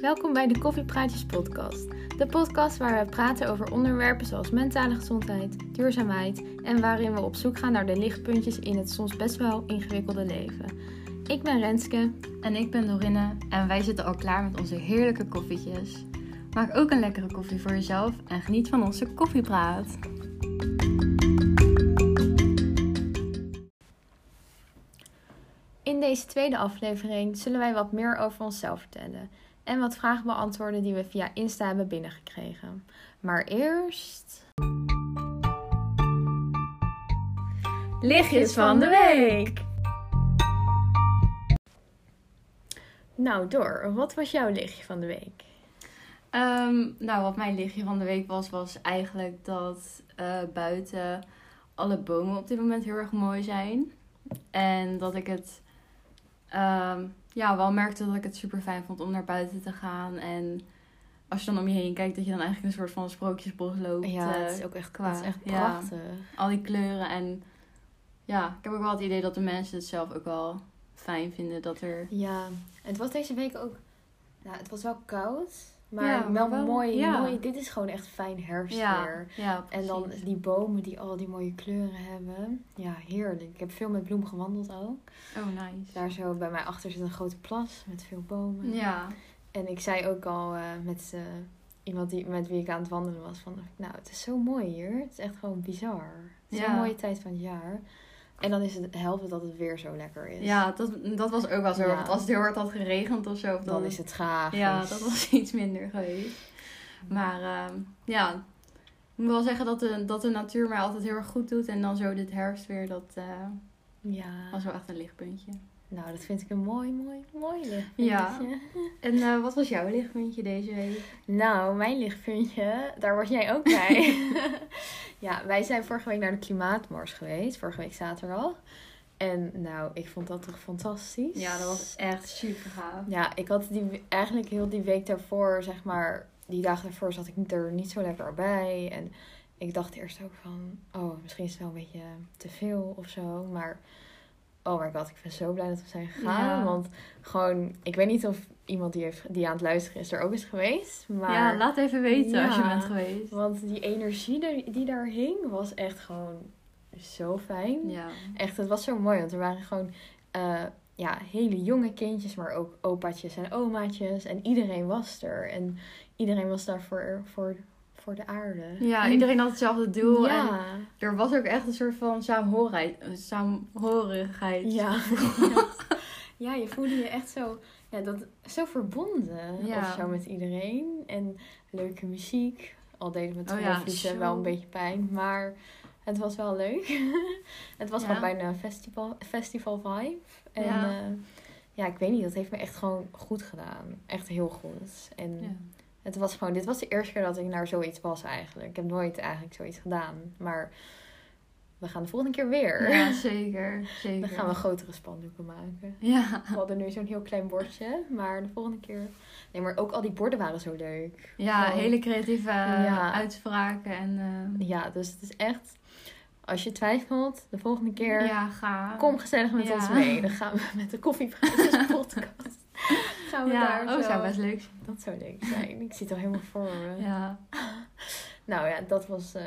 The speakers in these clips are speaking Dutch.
Welkom bij de Koffiepraatjes podcast. De podcast waar we praten over onderwerpen zoals mentale gezondheid, duurzaamheid en waarin we op zoek gaan naar de lichtpuntjes in het soms best wel ingewikkelde leven. Ik ben Renske. En ik ben Dorinne en wij zitten al klaar met onze heerlijke koffietjes. Maak ook een lekkere koffie voor jezelf en geniet van onze koffiepraat. In deze tweede aflevering zullen wij wat meer over onszelf vertellen en wat vragen beantwoorden die we via Insta hebben binnengekregen. Maar eerst. Lichtjes van de week! Nou, door. Wat was jouw lichtje van de week? Ehm, nou, wat mijn lichtje van de week was, was eigenlijk dat eh, buiten alle bomen op dit moment heel erg mooi zijn. En dat ik het ehm, ja, wel merkte dat ik het super fijn vond om naar buiten te gaan. En als je dan om je heen kijkt, dat je dan eigenlijk een soort van sprookjesbos loopt. Ja, het is eh, ook echt, qua- het is echt ja. prachtig. al die kleuren. En ja, ik heb ook wel het idee dat de mensen het zelf ook wel fijn vinden dat er... Ja, het was deze week ook. Ja, het was wel koud, maar Ja, wel, mooi, ja. mooi. Dit is gewoon echt fijn herfstweer. ja En dan die bomen die al die mooie kleuren hebben. Ja, heerlijk. Ik heb veel met bloem gewandeld ook. Oh, nice. Daar zo bij mij achter zit een grote plas met veel bomen. Ja, En ik zei ook al eh, met eh, iemand die, met wie ik aan het wandelen was van... Nou, het is zo mooi hier. Het is echt gewoon bizar. Het is Ja. een mooie tijd van het jaar. En dan is het helft dat het weer zo lekker is. ja dat, dat was ook wel zo. Ja. Want als het heel hard had geregend of zo... Of Dan is het gaaf. Ja, dat was iets minder geweest. Maar ehm, ja, ik moet wel zeggen dat de, dat de natuur mij altijd heel erg goed doet. En dan zo dit herfst weer, dat eh, Ja. was wel echt een lichtpuntje. Nou, dat vind ik een mooi, mooi, mooi lichtpuntje. Ja. En eh, wat was jouw lichtpuntje deze week? Nou, mijn lichtpuntje, daar was jij ook bij. ja, wij zijn vorige week naar de Klimaatmars geweest. Vorige week zaterdag. En nou, ik vond dat toch fantastisch. Ja, dat was echt super gaaf. Ja, ik had die, eigenlijk heel die week daarvoor, zeg maar... Die dagen daarvoor zat ik er niet zo lekker bij. En ik dacht eerst ook van... Oh, misschien is het wel een beetje te veel of zo. Maar... Oh my god, ik ben zo blij dat we zijn gegaan. Ja. Want gewoon... Ik weet niet of iemand die, heeft, die aan het luisteren is er ook is geweest. Maar... Ja, laat even weten als je bent geweest. Want die energie die, die daar hing was echt gewoon zo fijn. Ja. Echt, het was zo mooi. Want er waren gewoon eh, ja, hele jonge kindjes, maar ook opaatjes en omaatjes. En iedereen was er. En iedereen was daar voor, voor, voor de aarde. Ja, En- iedereen had hetzelfde doel. En er was ook echt een soort van saamhorigheid. saamhorigheid. Ja. ja, je voelde je echt zo, ja, dat, zo verbonden Ja. of zo met iedereen. En leuke muziek. Al deed het met Oh ja, trommelvliezen zo. wel een beetje pijn. Maar het was wel leuk. het was gewoon bijna een festival, festival vibe. En Ja. ja. ja, ik weet niet, dat heeft me echt gewoon goed gedaan. Echt heel goed. En Ja. Het was gewoon, dit was de eerste keer dat ik naar zoiets was eigenlijk. Ik heb nooit eigenlijk zoiets gedaan. Maar we gaan de volgende keer weer. Ja, zeker. zeker. Dan gaan we grotere spandoeken maken. Ja. We hadden nu zo'n heel klein bordje, maar de volgende keer. Nee, maar ook al die borden waren zo leuk. Ja, Gewoon- hele creatieve Ja. uitspraken en eh, Ja, dus het is echt. Als je twijfelt, de volgende keer. ja, ga. Kom gezellig met Ja. ons mee. Dan gaan we met de koffiepraatjes podcast. Ja, daar oh, zo. zou best leuk zijn. Dat zou leuk zijn. Ik zie het al helemaal voor me. Ja. Nou ja, dat was eh,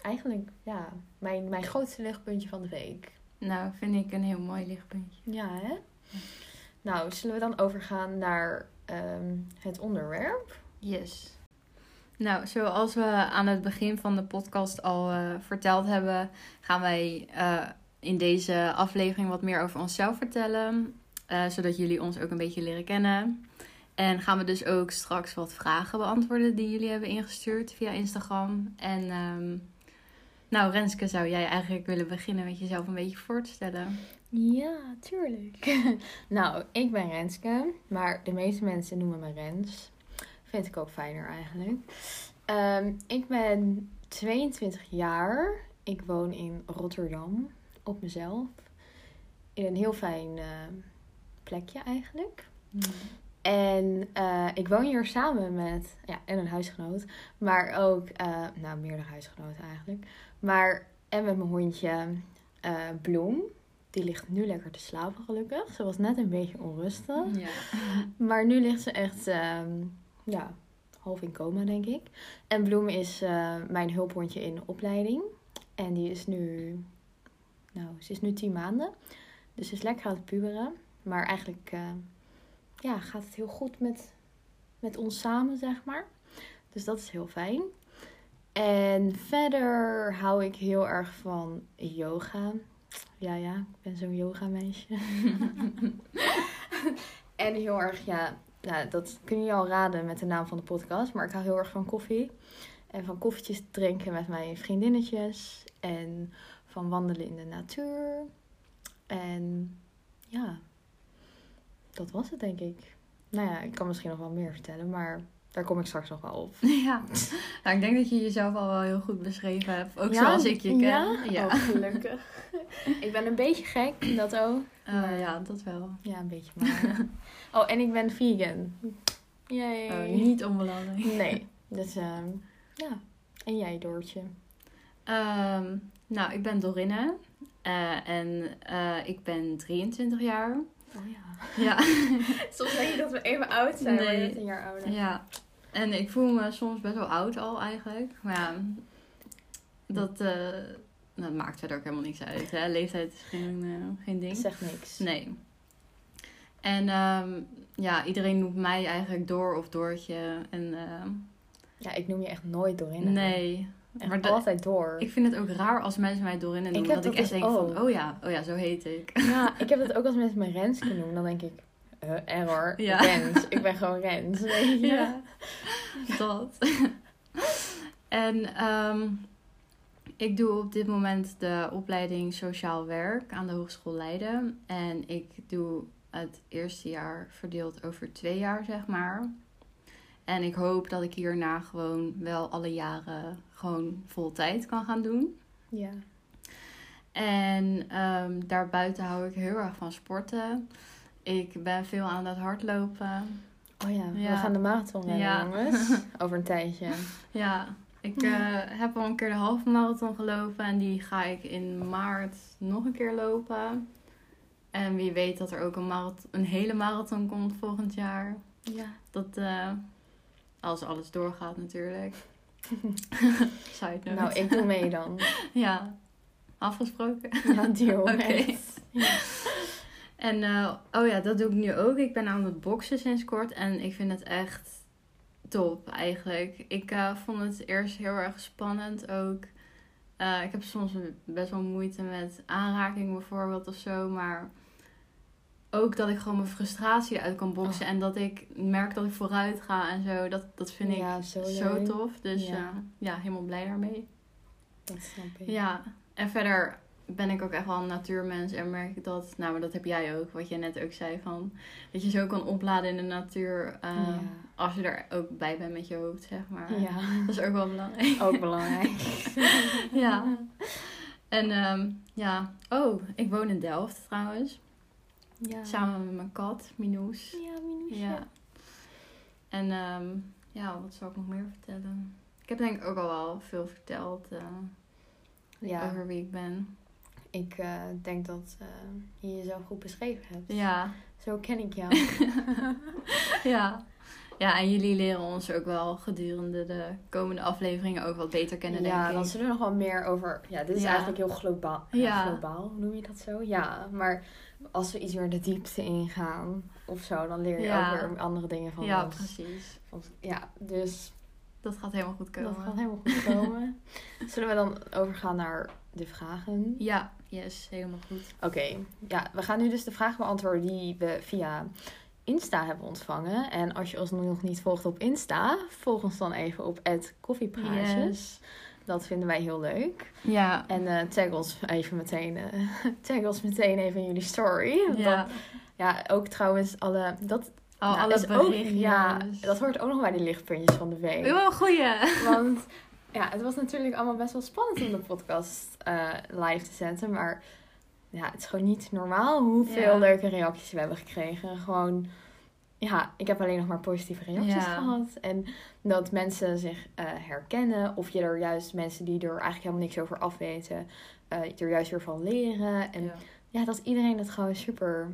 eigenlijk ja, mijn, mijn grootste lichtpuntje van de week. Nou, vind ik een heel mooi lichtpuntje. Ja, hè? Nou, zullen we dan overgaan naar ehm, het onderwerp? Yes. Nou, zoals we aan het begin van de podcast al eh, verteld hebben, gaan wij eh, in deze aflevering wat meer over onszelf vertellen. Eh, zodat jullie ons ook een beetje leren kennen. En gaan we dus ook straks wat vragen beantwoorden die jullie hebben ingestuurd via Instagram. En ehm, nou, Renske, zou jij eigenlijk willen beginnen met jezelf een beetje voor te stellen? Ja, tuurlijk. nou, ik ben Renske, maar de meeste mensen noemen me Rens. Vind ik ook fijner eigenlijk. Ehm, ik ben 22 jaar. Ik woon in Rotterdam op mezelf. In een heel fijn eh, plekje eigenlijk. En eh, ik woon hier samen met, ja, en een huisgenoot. Maar ook, eh, nou, meerdere huisgenoten eigenlijk. Maar, en met mijn hondje eh, Bloem. die ligt nu lekker te slapen gelukkig. Ze was net een beetje onrustig. Ja. Maar nu ligt ze echt, ehm, ja, half in coma, denk ik. En Bloem is mijn hulphondje in opleiding. En die is nu, nou, ze is nu tien maanden. Dus ze is lekker aan het puberen. Maar eigenlijk, eh, ja, gaat het heel goed met, met ons samen, zeg maar. Dus dat is heel fijn. En verder hou ik heel erg van yoga. Ja, ja, ik ben zo'n yoga meisje. en heel erg, ja, nou, dat kun je al raden met de naam van de podcast. Maar ik hou heel erg van koffie. En van koffietjes drinken met mijn vriendinnetjes. En van wandelen in de natuur. En ja, dat was het denk ik. Nou ja, ik kan misschien nog wel meer vertellen, maar daar kom ik straks nog wel op. Ja, nou, ik denk dat je jezelf al wel heel goed beschreven hebt. Ook Ja? zoals ik je ken. Ja? Ja, Oh, gelukkig. ik ben een beetje gek, dat ook. Eh, ja dat wel. Ja, een beetje maar. oh, en ik ben vegan. Yay. Oh, niet onbelangrijk. Nee, dus ehm, ja. En jij, Doortje? Ehm, nou, ik ben Dorinne. Eh, en eh, ik ben 23 jaar. Oh ja. Ja. Soms denk je dat we even oud zijn, maar je Nee. bent een jaar ouder. ja. En ik voel me soms best wel oud al eigenlijk. Maar ja, dat, eh, dat maakt verder ook helemaal niks uit. Hè? Leeftijd is geen, eh, geen ding. Zegt niks. Nee. En ehm, ja, iedereen noemt mij eigenlijk Door of Doortje. En ehm, Ja, ik noem je echt nooit Dorinne. nee. Echt Maar dat- altijd door. Ik vind het ook raar als mensen mij Dorinne Ik noemen. heb dat ik echt dus denk van, oh ja, oh ja, zo heet ik. Ja, ik heb dat ook als mensen me Renske noemen. Dan denk ik, uh, error, Ja. Rens. Ik ben gewoon Rens. Weet je? Ja, dat. en ehm, ik doe op dit moment de opleiding Sociaal Werk aan de Hogeschool Leiden. En ik doe het eerste jaar verdeeld over twee jaar, zeg maar. En ik hoop dat ik hierna gewoon wel alle jaren gewoon vol tijd kan gaan doen. Ja. En ehm, daarbuiten hou ik heel erg van sporten. Ik ben veel aan het hardlopen. Oh ja, we gaan de marathon rennen, Ja. jongens. Over een tijdje. Ja, ik eh, heb al een keer de halve marathon gelopen en die ga ik in maart nog een keer lopen. En wie weet dat er ook een, marathon, een hele marathon komt volgend jaar. Ja. Dat, eh, als alles doorgaat natuurlijk. Side note. Nou, ik doe mee dan. Ja, afgesproken. Ja, deal. Oké. Ja. En eh, oh ja, dat doe ik nu ook. Ik ben aan het boksen sinds kort en ik vind het echt top eigenlijk. Ik eh, vond het eerst heel erg spannend ook. Eh, ik heb soms best wel moeite met aanraking bijvoorbeeld of zo, maar ook dat ik gewoon mijn frustratie eruit kan boksen en dat ik merk dat ik vooruit ga en zo. Dat, dat vind ik Ja, zo tof. Dus Ja. ja. ja, helemaal blij daarmee. Dat snap ik. Ja, en verder ben ik ook echt wel een natuurmens en merk ik dat, nou, maar dat heb jij ook, wat je net ook zei, van dat je zo kan opladen in de natuur eh, Ja. als je er ook bij bent met je hoofd, zeg maar. Ja. Dat is ook wel belangrijk. Ook belangrijk. ja. En ehm, ja, oh, ik woon in Delft trouwens, Ja. samen met mijn kat, Minoes. Ja, Minoesje. Ja. En ehm, ja, wat zou ik nog meer vertellen? Ik heb denk ik ook al wel veel verteld eh, Ja, over wie ik ben. ik eh, denk dat eh, je jezelf goed beschreven hebt. Ja, Zo ken ik jou. ja. Ja, en jullie leren ons ook wel gedurende de komende afleveringen ook wat beter kennen, ja, denk dan ik. zullen we nog wel meer over... Ja, dit is Ja. eigenlijk heel globaal. Ja. Globaal, noem je dat zo? Ja, maar als we iets meer de diepte ingaan of zo, dan leer je Ja. ook weer andere dingen van Ja, ons. precies. Van- Ja, dus Dat gaat helemaal goed komen. dat gaat helemaal goed komen. Zullen we dan overgaan naar de vragen? Ja, yes, helemaal goed. Oké, ja, we gaan nu dus de vragen beantwoorden die we via Insta hebben ontvangen. En als je ons nog niet volgt op Insta, volg ons dan even op koffiepraatjes. Dat vinden wij heel leuk. Ja, En eh tag ons even meteen, eh, tag ons meteen even in jullie story. Ja. dat- ja, ook trouwens alle, dat, nou, alle berichtjes. ja, dat hoort ook nog bij die lichtpuntjes van de week. Oh, goeie. Want ja, het was natuurlijk allemaal best wel spannend om de podcast eh, live te zetten. Maar ja, het is gewoon niet normaal hoeveel Ja. leuke reacties we hebben gekregen. Gewoon, ja, ik heb alleen nog maar positieve reacties Ja. gehad. En dat mensen zich eh, herkennen. Of je er juist mensen die er eigenlijk helemaal niks over afweten, eh er juist weer van leren. En Ja. ja, dat iedereen het gewoon super,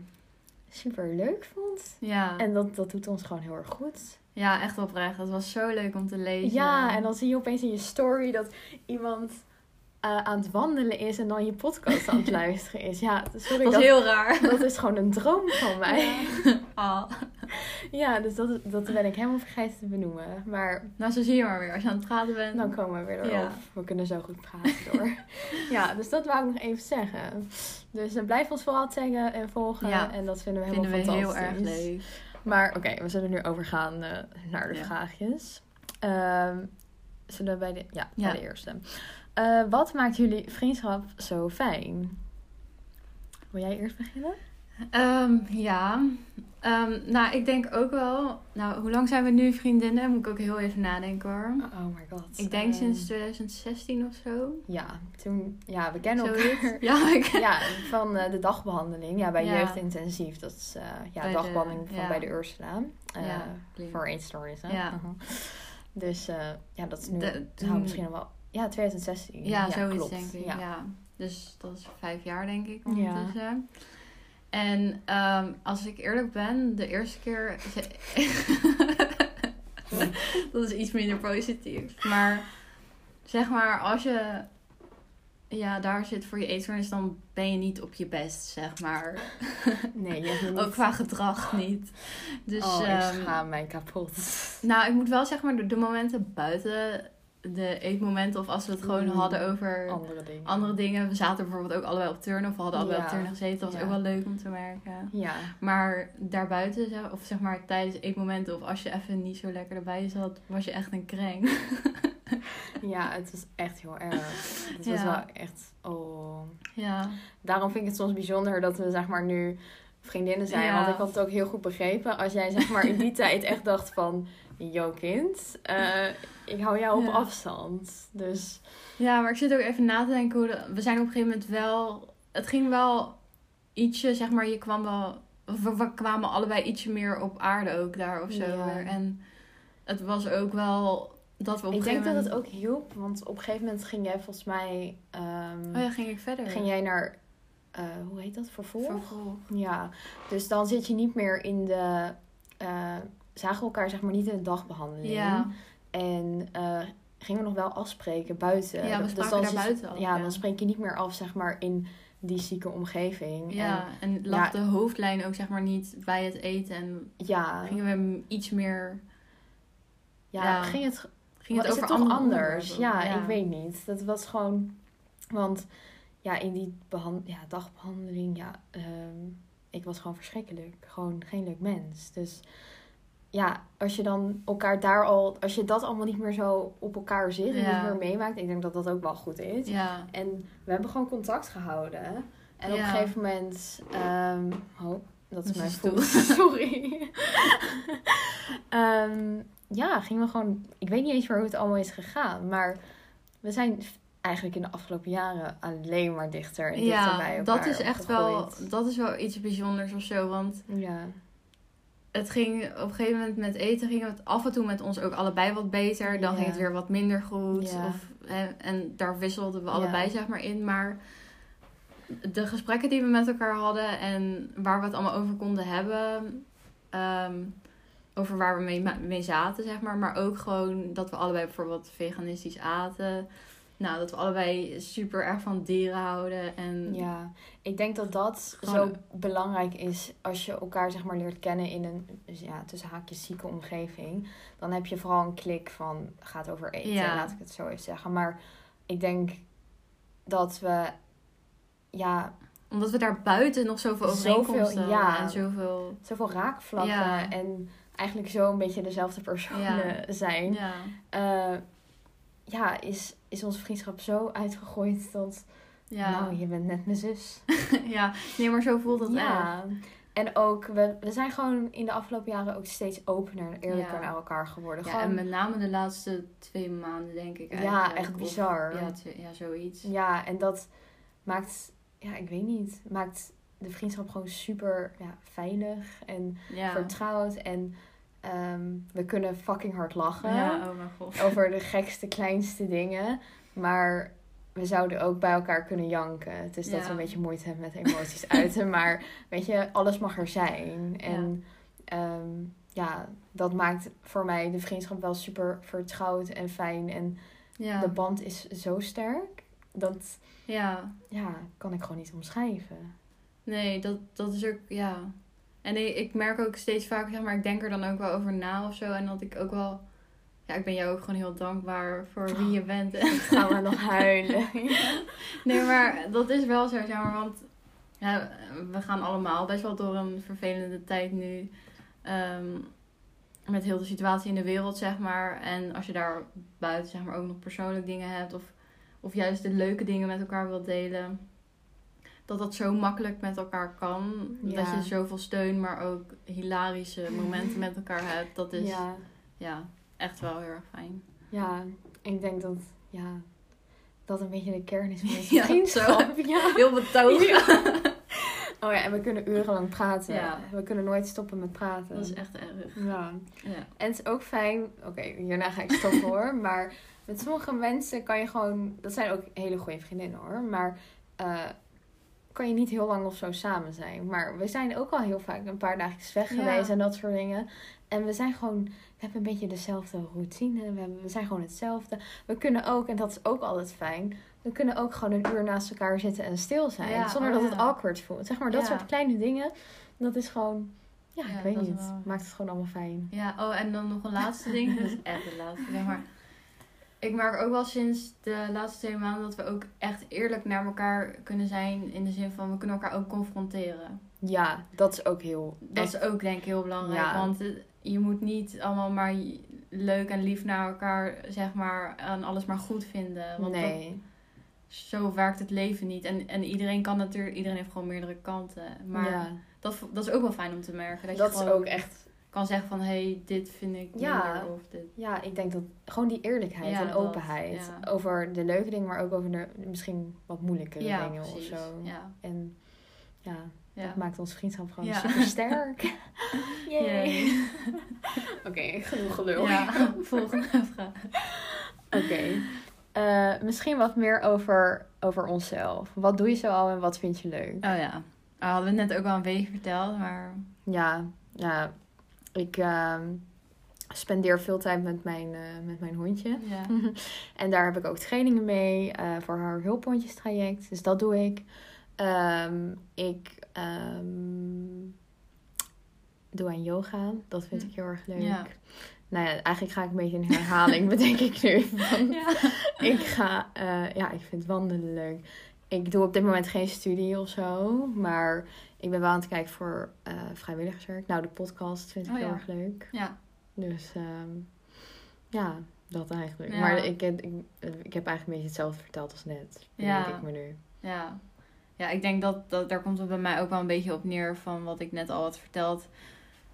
super leuk vond. Ja. En dat, dat doet ons gewoon heel erg goed. ja, echt oprecht. Het was zo leuk om te lezen. Ja, en dan zie je opeens in je story dat iemand eh, aan het wandelen is en dan je podcast aan het luisteren is. Ja, sorry, dat dat, was heel raar. dat is gewoon een droom van mij. Ah. Ja, dus dat, dat ben ik helemaal vergeten te benoemen. Maar Nou, zo zie je maar weer. Als je aan het praten bent. dan komen we weer erop. Ja. We kunnen zo goed praten door. ja, dus dat wou ik nog even zeggen. Dus uh, blijf ons vooral taggen en volgen. Ja. En dat vinden we helemaal vinden we heel erg leuk. Maar oké, we zullen nu overgaan eh, naar de Ja. vraagjes. Ehm, zullen we bij de, ja, Ja. bij de eerste. Eh, wat maakt jullie vriendschap zo fijn? Wil jij eerst beginnen? Ehm, ja. Ehm, nou, ik denk ook wel... Nou, hoe lang zijn we nu vriendinnen? Moet ik ook heel even nadenken hoor. Oh my god. Ik denk Ehm, sinds 2016 of zo. Ja, toen... Ja, we kennen elkaar. Ja, ik... Ja, van eh, de dagbehandeling. Ja, bij Ja. jeugdintensief. Dat is eh, ja, Bij de- dagbehandeling van ja. bij de Ursula. Klinkt. voor hè? Ja. Dus ja, dat is nu... De- nou, misschien wel... Ja, 2016. Ja, zoiets klopt. denk ik. Ja. Ja. Dus dat is vijf jaar denk ik Ja. ondertussen. En ehm, als ik eerlijk ben, de eerste keer... dat is iets minder positief. Maar zeg maar, als je ja, daar zit voor je eetstoornis, dan ben je niet op je best, zeg maar. Nee, je niet... Ook qua gedrag niet. Dus, oh, ik ehm, schaam mij kapot. nou, ik moet wel zeg maar, de, de momenten buiten de eetmomenten, of als we het gewoon Mm. hadden over Andere dingen. andere dingen. We zaten bijvoorbeeld ook allebei op turnen, of we hadden allebei Ja. op turnen gezeten. Dat was Ja. ook wel leuk om te merken. Ja. Maar daarbuiten, of zeg maar tijdens eetmomenten, of als je even niet zo lekker erbij zat, was je echt een kreng. ja, het was echt heel erg. Het was wel echt... Oh. ja. Daarom vind ik het soms bijzonder dat we zeg maar nu vriendinnen zijn. Want ik had het ook heel goed begrepen. Als jij zeg maar in die tijd echt dacht van... Yo kind, eh, ik hou jou op Ja. afstand. Dus ja, maar ik zit ook even na te denken hoe de- we zijn op een gegeven moment wel. Het ging wel ietsje, zeg maar, je kwam wel. We, we kwamen allebei ietsje meer op aarde ook daar of zo. Ja. En het was ook wel dat we op ik denk dat het ook hielp. Want op een gegeven moment ging jij volgens mij... ehm, Oh ja, ging ik verder. Ging jij naar... eh, hoe heet dat? Vervolg? Vervolg. Ja, dus dan zit je niet meer in de... eh, zagen we elkaar zeg maar niet in de dagbehandeling. Ja. En eh, gingen we nog wel afspreken buiten. Ja, we Dus spraken daar zit- buiten al, Ja, ja. dan spreek je niet meer af, zeg maar, in die zieke omgeving. Ja, en lag ja. de hoofdlijn ook zeg maar niet bij het eten. En ja, gingen we iets meer. ja, ja. ging het, Ging het over het toch anders? Ja, ik weet niet. Dat was gewoon... Want ja, in die behan ja, dagbehandeling, ja, ehm, ik was gewoon verschrikkelijk. Gewoon geen leuk mens. Dus ja, als je dan elkaar daar al... Als je dat allemaal niet meer zo op elkaar zit en Ja. niet meer meemaakt... Ik denk dat dat ook wel goed is. Ja, En we hebben gewoon contact gehouden. En op Ja. een gegeven moment... ehm oh, dat is Dat mijn stoel. Sorry. Ehm, ja, gingen we gewoon... Ik weet niet eens meer hoe het allemaal is gegaan. Maar we zijn eigenlijk in de afgelopen jaren alleen maar dichter en dichter bij ja elkaar dat is echt wel, dat is wel iets bijzonders of zo. Want Ja, het ging op een gegeven moment met eten ging het af en toe met ons ook allebei wat beter. Dan Ja. ging het weer wat minder goed. Ja. Of, hè, en daar wisselden we Ja. allebei zeg maar in. Maar de gesprekken die we met elkaar hadden en waar we het allemaal over konden hebben. ehm, over waar we mee, mee zaten, zeg maar. Maar ook gewoon dat we allebei bijvoorbeeld veganistisch aten. Nou, dat we allebei super erg van dieren houden. En ja, ik denk dat dat Gewoon- zo belangrijk is als je elkaar zeg maar leert kennen in een dus ja, tussen haakjes zieke omgeving. Dan heb je vooral een klik van gaat over eten, Ja. laat ik het zo even zeggen. Maar ik denk dat we ja, omdat we daar buiten nog zoveel Zoveel, overeenkomsten ja. hadden en zoveel... zoveel raakvlakken Ja. en eigenlijk zo een beetje dezelfde personen zijn. Ja. Eh, ja, is, is onze vriendschap zo uitgegooid dat, Ja. nou, je bent net mijn zus. ja, nee, maar zo voelt dat echt. ja. En ook, we, we zijn gewoon in de afgelopen jaren ook steeds opener en eerlijker Ja. naar elkaar geworden. Ja, gewoon, en met name de laatste twee maanden, denk ik. ja, echt Of- bizar. ja, ja, zoiets. Ja, en dat maakt, ja, ik weet niet, maakt de vriendschap gewoon super ja, veilig en Ja. vertrouwd. En ehm, we kunnen fucking hard lachen Ja, oh mijn god. over de gekste, kleinste dingen. Maar we zouden ook bij elkaar kunnen janken. Het is dat Ja. we een beetje moeite hebben met emoties uiten. Maar weet je, alles mag er zijn. En ja. ja, dat maakt voor mij de vriendschap wel super vertrouwd en fijn. En Ja. de band is zo sterk. Dat ja. ja, kan ik gewoon niet omschrijven. Nee, dat, dat is ook, ja. En ik, ik merk ook steeds vaker, zeg maar, ik denk er dan ook wel over na of zo. En dat ik ook wel, ja, ik ben jou ook gewoon heel dankbaar voor wie je bent. Gaan we nog huilen. nee, maar dat is wel zo, zeg maar, want ja, we gaan allemaal best wel door een vervelende tijd nu. Ehm, met heel de situatie in de wereld, zeg maar. En als je daar buiten, zeg maar, ook nog persoonlijk dingen hebt. Of, of juist de leuke dingen met elkaar wilt delen. Dat dat zo makkelijk met elkaar kan. Dat je zoveel steun, maar ook hilarische momenten met elkaar hebt. Dat is ja. ja, echt wel heel erg fijn. ja, ik denk dat ja, dat een beetje de kern is van onze Ja, vriendschap. Ja. Heel betogen. Oh ja, en we kunnen urenlang praten. Ja. We kunnen nooit stoppen met praten. Dat is echt erg. Ja. Ja. En het is ook fijn, oké, hierna ga ik stoppen hoor, maar met sommige mensen kan je gewoon, dat zijn ook hele goede vriendinnen hoor, maar eh, kan je niet heel lang of zo samen zijn. Maar we zijn ook al heel vaak een paar dagjes weg Ja. geweest en dat soort dingen. En we zijn gewoon, we hebben een beetje dezelfde routine, we, hebben, we zijn gewoon hetzelfde. We kunnen ook, en dat is ook altijd fijn, we kunnen ook gewoon een uur naast elkaar zitten en stil zijn. Ja, zonder oh dat het ja. awkward voelt. Zeg maar, dat soort kleine dingen, dat is gewoon, ja, ik weet niet, wel- maakt het gewoon allemaal fijn. Ja, oh, en dan nog een laatste ding. Dat is echt het laatste, zeg maar. Ik merk ook wel sinds de laatste twee maanden dat we ook echt eerlijk naar elkaar kunnen zijn. In de zin van, we kunnen elkaar ook confronteren. Ja, dat is ook heel. Dat is ook denk ik heel belangrijk. Ja. Want eh, je moet niet allemaal maar leuk en lief naar elkaar, zeg maar, en alles maar goed vinden. Want dat- nee. zo werkt het leven niet. En, en iedereen kan natuurlijk, iedereen heeft gewoon meerdere kanten. Maar ja, dat, dat is ook wel fijn om te merken. Dat, dat je is ook echt. Kan zeggen van, hé, hey, dit vind ik Ja. minder. Of dit. Ja, ik denk dat gewoon die eerlijkheid Ja, en dat, openheid. ja. Over de leuke dingen, maar ook over de misschien wat moeilijkere dingen of zo. En ja, ja. dat maakt onze vriendschap gewoon super sterk. Oké, genoeg gelul. Ja, volgende vraag. Oké. Eh, misschien wat meer over, over onszelf. Wat doe je zo al en wat vind je leuk? Oh ja. Oh, hadden we net ook al een beetje verteld, maar... Ja, ja ik ehm, spendeer veel tijd met mijn, eh, met mijn hondje. Ja. En daar heb ik ook trainingen mee eh, voor haar hulphondjes traject. Dus dat doe ik. Ehm, ik ehm, doe aan yoga. Dat vind ik heel erg leuk. Ja. Nou ja, eigenlijk ga ik een beetje in herhaling, bedenk ik nu. Van, Ja. ik ga, eh, ja, ik vind wandelen leuk. Ik doe op dit moment geen studie of zo, maar ik ben wel aan het kijken voor eh, vrijwilligerswerk. Nou, de podcast vind ik Oh, heel ja. erg leuk. Ja. Dus ehm, ja, dat eigenlijk. Ja. Maar ik, ik, ik heb eigenlijk een beetje hetzelfde verteld als net. Ja. Denk ik me nu. Ja. Ja, ik denk dat, dat daar komt het bij mij ook wel een beetje op neer van wat ik net al had verteld.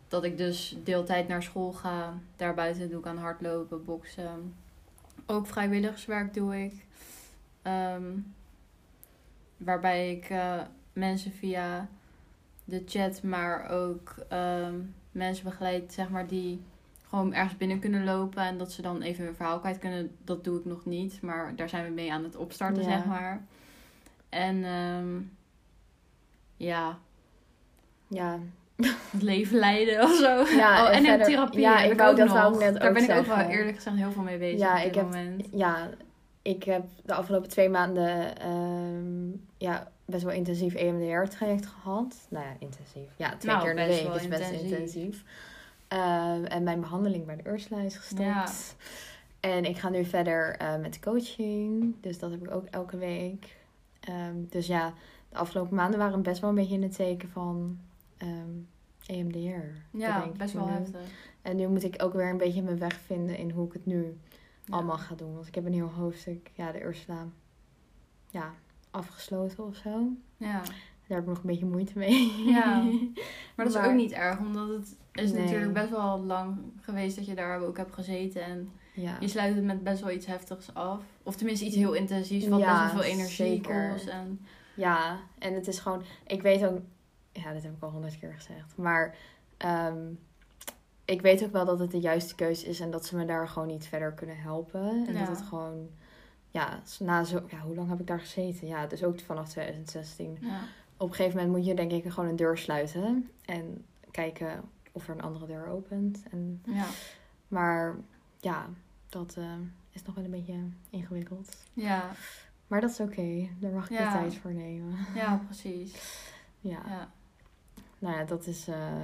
Dat ik dus deeltijd naar school ga. Daarbuiten doe ik aan hardlopen, boksen. Ook vrijwilligerswerk doe ik. Ehm, waarbij ik eh, mensen via de chat, maar ook ehm, mensen begeleid, zeg maar, die gewoon ergens binnen kunnen lopen. En dat ze dan even hun verhaal kwijt kunnen. Dat doe ik nog niet. Maar daar zijn we mee aan het opstarten, Ja. zeg maar. En ehm, ja, Ja, het leven leiden of zo. Ja, oh, en en, in therapie. ja, heb ik ook dat nog. net Daar ook ben ik ook wel eerlijk gezegd heel veel mee bezig Ja, op dit ik heb- moment. ja, ik heb de afgelopen twee maanden ehm, ja, best wel intensief E EMDR-traject gehad. Nou ja, intensief. Ja, twee Nou, keer in de week is best intensief. intensief. Ehm, en mijn behandeling bij de Ursula is gestopt. Ja. En ik ga nu verder eh, met coaching. Dus dat heb ik ook elke week. Ehm, dus ja, de afgelopen maanden waren best wel een beetje in het teken van EMDR. Ja, bedenk ik best wel nu. heftig. En nu moet ik ook weer een beetje mijn weg vinden in hoe ik het nu Ja. allemaal ga doen. Want ik heb een heel hoofdstuk, ja, de Ursula, ja, afgesloten of zo. Ja. Daar heb ik nog een beetje moeite mee. Ja. Maar dat is Maar- ook niet erg, omdat het is Nee. natuurlijk best wel lang geweest dat je daar ook hebt gezeten. En ja. je sluit het met best wel iets heftigs af. Of tenminste iets heel intensiefs, wat Ja, best wel veel energie zeker. kost. En, ja, en het is gewoon, ik weet ook, ja, dit heb ik al honderd keer gezegd. Maar ehm, ik weet ook wel dat het de juiste keuze is en dat ze me daar gewoon niet verder kunnen helpen. En Ja. dat het gewoon, ja, na zo, ja, hoe lang heb ik daar gezeten? Ja, dus ook vanaf 2016. Ja. Op een gegeven moment moet je denk ik gewoon een deur sluiten en kijken of er een andere deur opent. En, Ja. maar ja, dat eh, is nog wel een beetje ingewikkeld. Ja. Maar dat is oké, daar mag ik de tijd voor nemen. ja, precies. Ja, Ja. nou ja, dat is eh,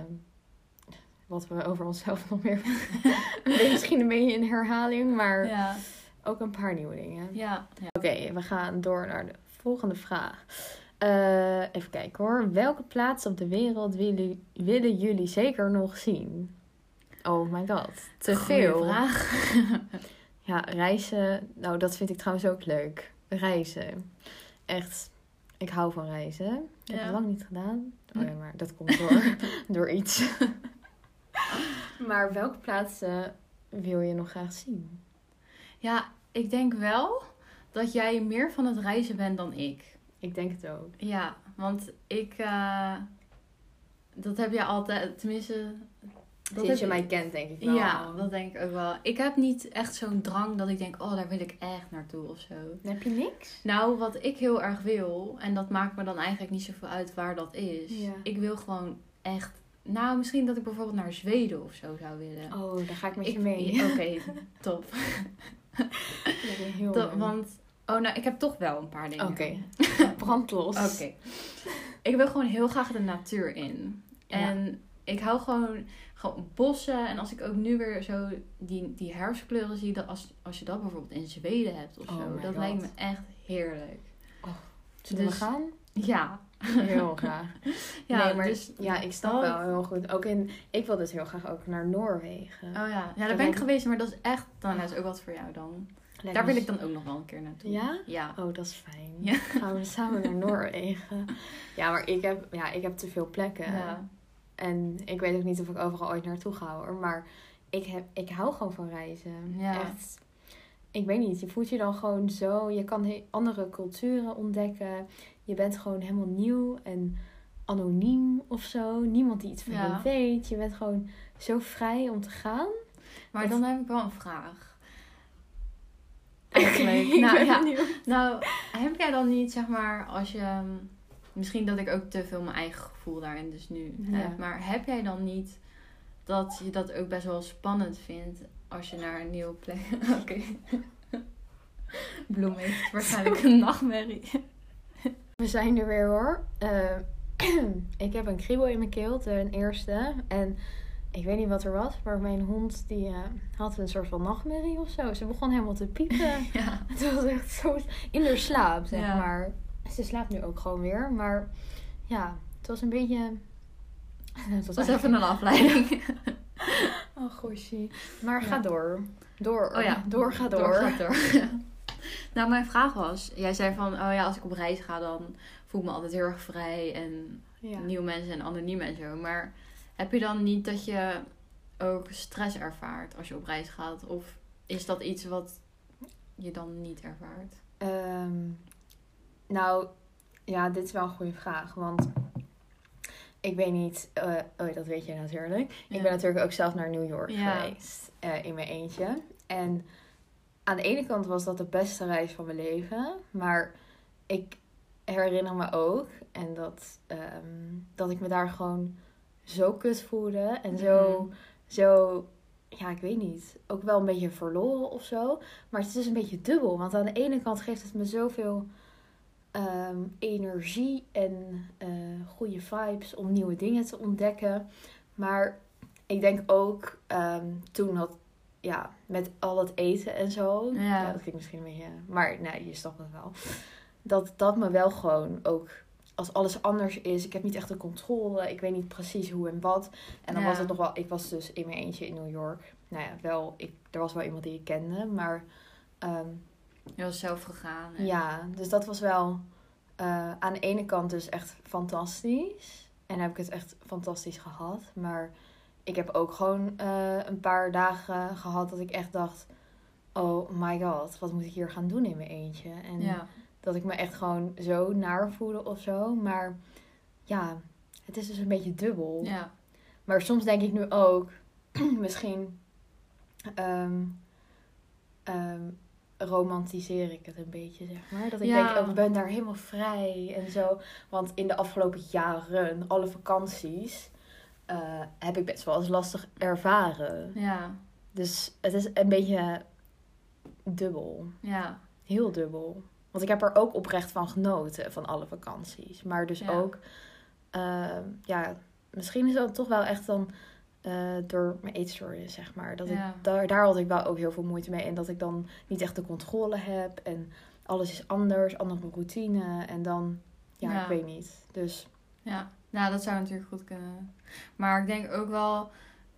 wat we over onszelf nog meer. een Misschien een beetje in herhaling, maar Ja. ook een paar nieuwe dingen. Ja. ja. Oké, we gaan door naar de volgende vraag. Eh, even kijken hoor. Welke plaats op de wereld willen, willen jullie zeker nog zien? Oh my god, te Goeie veel. vraag. Ja, reizen. Nou, dat vind ik trouwens ook leuk. Reizen. Echt, ik hou van reizen. Ik heb het lang niet gedaan. Oh ja, maar dat komt door, door iets. maar welke plaatsen wil je nog graag zien? Ja, ik denk wel dat jij meer van het reizen bent dan ik. Ik denk het ook. Ja, want ik... eh, dat heb je altijd... Tenminste... Dat Sinds je mij kent, denk ik wel. Ja, dat denk ik ook wel. Ik heb niet echt zo'n drang dat ik denk... Oh, daar wil ik echt naartoe of zo. Dan heb je niks? Nou, wat ik heel erg wil... En dat maakt me dan eigenlijk niet zoveel uit waar dat is. Ja. Ik wil gewoon echt... Nou, misschien dat ik bijvoorbeeld naar Zweden of zo zou willen. Oh, daar ga ik met Ik- je mee. Oké, top. Dat is heel Dat- want, oh nou, ik heb toch wel een paar dingen. Oké, brand los. Oké. Ik wil gewoon heel graag de natuur in. Ja. En ik hou gewoon, gewoon bossen. En als ik ook nu weer zo die, die herfstkleuren zie, dat als, als je dat bijvoorbeeld in Zweden hebt of Oh zo, dat God. lijkt me echt heerlijk. Zullen Dus- we gaan? Ja. Heel graag. Ja, nee, maar dus ja, ik snap dat- wel heel goed. Ook in, ik wil dus heel graag ook naar Noorwegen. Oh ja, ja daar ben ik geweest, maar dat is echt, dan is ook wat voor jou dan. Daar wil ik s- dan ook nog wel een keer naartoe. Ja? Ja. Oh, dat is fijn. Ja. Gaan we samen naar Noorwegen. Ja, maar ik heb, ja, ik heb te veel plekken. Ja. En ik weet ook niet of ik overal ooit naartoe ga hoor. Maar ik, heb, ik hou gewoon van reizen. Ja. Echt. Ik weet niet, je voelt je dan gewoon zo. Je kan andere culturen ontdekken. Je bent gewoon helemaal nieuw en anoniem of zo. Niemand die iets van Ja. je weet. Je bent gewoon zo vrij om te gaan. Maar Dat- dan heb ik wel een vraag. Eigenlijk. nou, ja. benieuwd. Nou, heb jij dan niet, zeg maar, als je... ehm, Misschien dat ik ook te veel mijn eigen gevoel daarin dus nu Ja. heb. Maar heb jij dan niet dat je dat ook best wel spannend vindt als je naar een nieuwe plek... Oké. Bloem heeft waarschijnlijk een nachtmerrie. We zijn er weer hoor. Eh, ik heb een kriebel in mijn keel, ten eerste. En ik weet niet wat er was, maar mijn hond die eh, had een soort van nachtmerrie of zo. Ze begon helemaal te piepen. Ja. Het was echt zo in haar slaap, zeg Ja. maar. Ze slaapt nu ook gewoon weer, maar ja, het was een beetje... Het Dat was even een afleiding. Oh, goshie. Maar Ja. ga door. Door. Oh ja, door, ga door. gaat door. nou, mijn vraag was... Jij zei van, oh ja, als ik op reis ga, dan voel ik me altijd heel erg vrij. En Ja. nieuwe mensen en anoniem en zo. Maar heb je dan niet dat je ook stress ervaart als je op reis gaat? Of is dat iets wat je dan niet ervaart? Ehm, nou, ja, dit is wel een goede vraag. Want ik weet niet, eh, oh, dat weet je natuurlijk. Ja. Ik ben natuurlijk ook zelf naar New York Ja. geweest eh, in mijn eentje. En aan de ene kant was dat de beste reis van mijn leven. Maar ik herinner me ook en dat, ehm, dat ik me daar gewoon zo kut voelde. En zo, Mhm. zo, ja, ik weet niet. Ook wel een beetje verloren of zo. Maar het is een beetje dubbel. Want aan de ene kant geeft het me zoveel ehm, energie en eh, goede vibes om nieuwe dingen te ontdekken. Maar ik denk ook ehm, toen dat, ja, met al het eten en zo. Ja. dat klinkt misschien een beetje. Maar nee, je snapt het wel. Dat dat me wel gewoon ook. Als alles anders is, ik heb niet echt de controle. Ik weet niet precies hoe en wat. En dan Ja. was het nog wel. Ik was dus in mijn eentje in New York. Nou ja, wel. Ik, er was wel iemand die ik kende. Maar ehm, Je was zelf gegaan. en- ja, dus dat was wel eh, aan de ene kant dus echt fantastisch. En heb ik het echt fantastisch gehad. Maar ik heb ook gewoon eh, een paar dagen gehad dat ik echt dacht... Oh my god, wat moet ik hier gaan doen in mijn eentje? En ja. dat ik me echt gewoon zo naar voelde of zo. Maar ja, het is dus een beetje dubbel. ja. Maar soms denk ik nu ook, misschien ehm, ehm, romantiseer ik het een beetje, zeg maar. Dat ik Ja. denk, oh, ik ben daar helemaal vrij en zo. Want in de afgelopen jaren, alle vakanties, eh, heb ik best wel als lastig ervaren. Ja, Dus het is een beetje dubbel. ja, Heel dubbel. Want ik heb er ook oprecht van genoten, van alle vakanties. Maar dus Ja. ook, eh, ja, misschien is dat toch wel echt dan eh, door mijn eetstoornis, zeg maar. Dat Ja. ik, daar, daar had ik wel ook heel veel moeite mee. En dat ik dan niet echt de controle heb. En alles is anders, andere routine. En dan, ja, Ja. ik weet niet. Dus, ja. Nou, dat zou natuurlijk goed kunnen. Maar ik denk ook wel,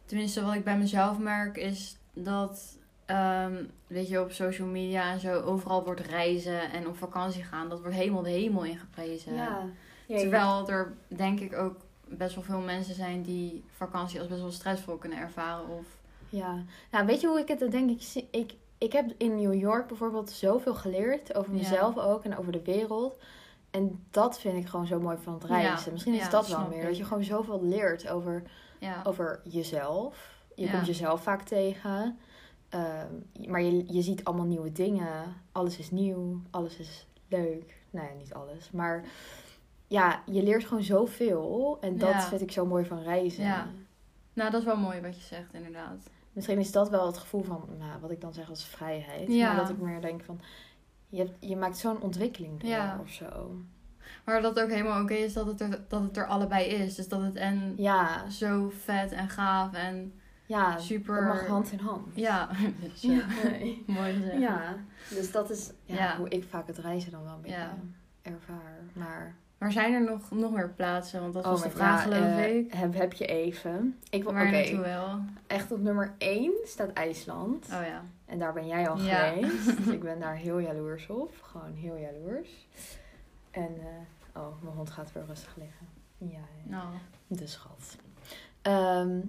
tenminste wat ik bij mezelf merk, is dat, ehm, weet je, op social media en zo overal wordt reizen en op vakantie gaan. Dat wordt helemaal de hemel ingeprezen. ja. Terwijl er denk ik ook best wel veel mensen zijn die vakantie als best wel stressvol kunnen ervaren. Of, Ja, nou weet je hoe ik het denk ik zie? Ik, ik heb in New York bijvoorbeeld zoveel geleerd over Ja. mezelf ook en over de wereld. En dat vind ik gewoon zo mooi van het reizen. Ja, Misschien is ja, dat wel meer. ik. Dat je gewoon zoveel leert over, ja, over jezelf. Je komt jezelf vaak tegen. Ehm, maar je, je ziet allemaal nieuwe dingen. Alles is nieuw. Alles is leuk. Nou ja, niet alles. Maar ja, je leert gewoon zoveel. En dat vind ik zo mooi van reizen. Ja. nou dat is wel mooi wat je zegt inderdaad. Misschien is dat wel het gevoel van, nou, wat ik dan zeg als vrijheid. Ja. Maar dat ik meer denk van, je, hebt, je maakt zo'n ontwikkeling door Ja. of zo. Maar dat ook helemaal oké is dat het, er, dat het er allebei is. Dus dat het en Ja, zo vet en gaaf en ja super... dat mag hand in hand. Ja. Ja. mooi gezegd. ja. Dus dat is ja, hoe ik vaak het reizen dan wel een beetje ervaar. Maar, Maar zijn er nog, nog meer plaatsen? Want dat was oh, de vraag ja, geloof eh, ik. Heb, heb je even. Ik wil, naartoe wel? echt op nummer 1 staat IJsland. Oh ja. En daar ben jij al Ja. geweest. Dus ik ben daar heel jaloers op. Gewoon heel jaloers. En, eh, oh, mijn hond gaat weer rustig liggen. Ja. Nou, de schat. Ehm,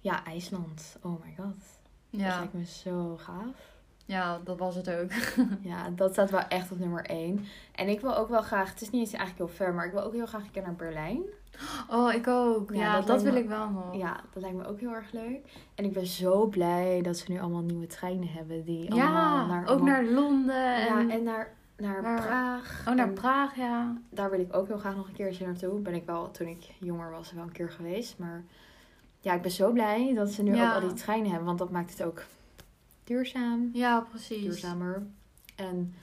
ja, IJsland. Oh my god. Dat ja. lijkt me zo gaaf. Ja, dat was het ook. Ja, dat staat wel echt op nummer 1. En ik wil ook wel graag, het is niet eens eigenlijk heel ver, maar ik wil ook heel graag een keer naar Berlijn. Oh, ik ook. Ja, Ja, dat wil me- ik wel nog. Ja, dat lijkt me ook heel erg leuk. En ik ben zo blij dat ze nu allemaal nieuwe treinen hebben. Die Ja, allemaal naar ook allemaal- naar Londen. En, Ja, en naar, naar Praag. oh, naar En Praag, ja. daar wil ik ook heel graag nog een keertje naartoe. Ben ik wel, toen ik jonger was, wel een keer geweest. Maar ja, ik ben zo blij dat ze nu Ja. ook al die treinen hebben. Want dat maakt het ook duurzaam. Ja, precies. Duurzamer. En,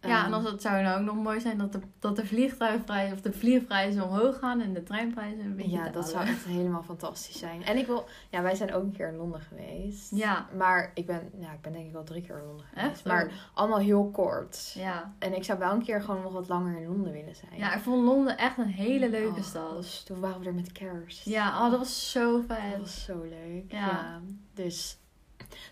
Ja, ehm, en als het zou nou ook nog mooi zijn dat de, dat de vliegtuigprijzen of de vliegprijzen omhoog gaan en de treinprijzen een beetje Ja, dat zou echt helemaal fantastisch zijn. En ik wil... Ja, wij zijn ook een keer in Londen geweest. Ja, Maar ik ben, ja, ik ben denk ik wel drie keer in Londen geweest. echt? Maar Oh. allemaal heel kort. Ja. En ik zou wel een keer gewoon nog wat langer in Londen willen zijn. ja, ik vond Londen echt een hele leuke Oh, stad. dus toen waren we er met kerst. Ja, oh, dat was zo Dat vet. was zo leuk. Ja. Ja. Dus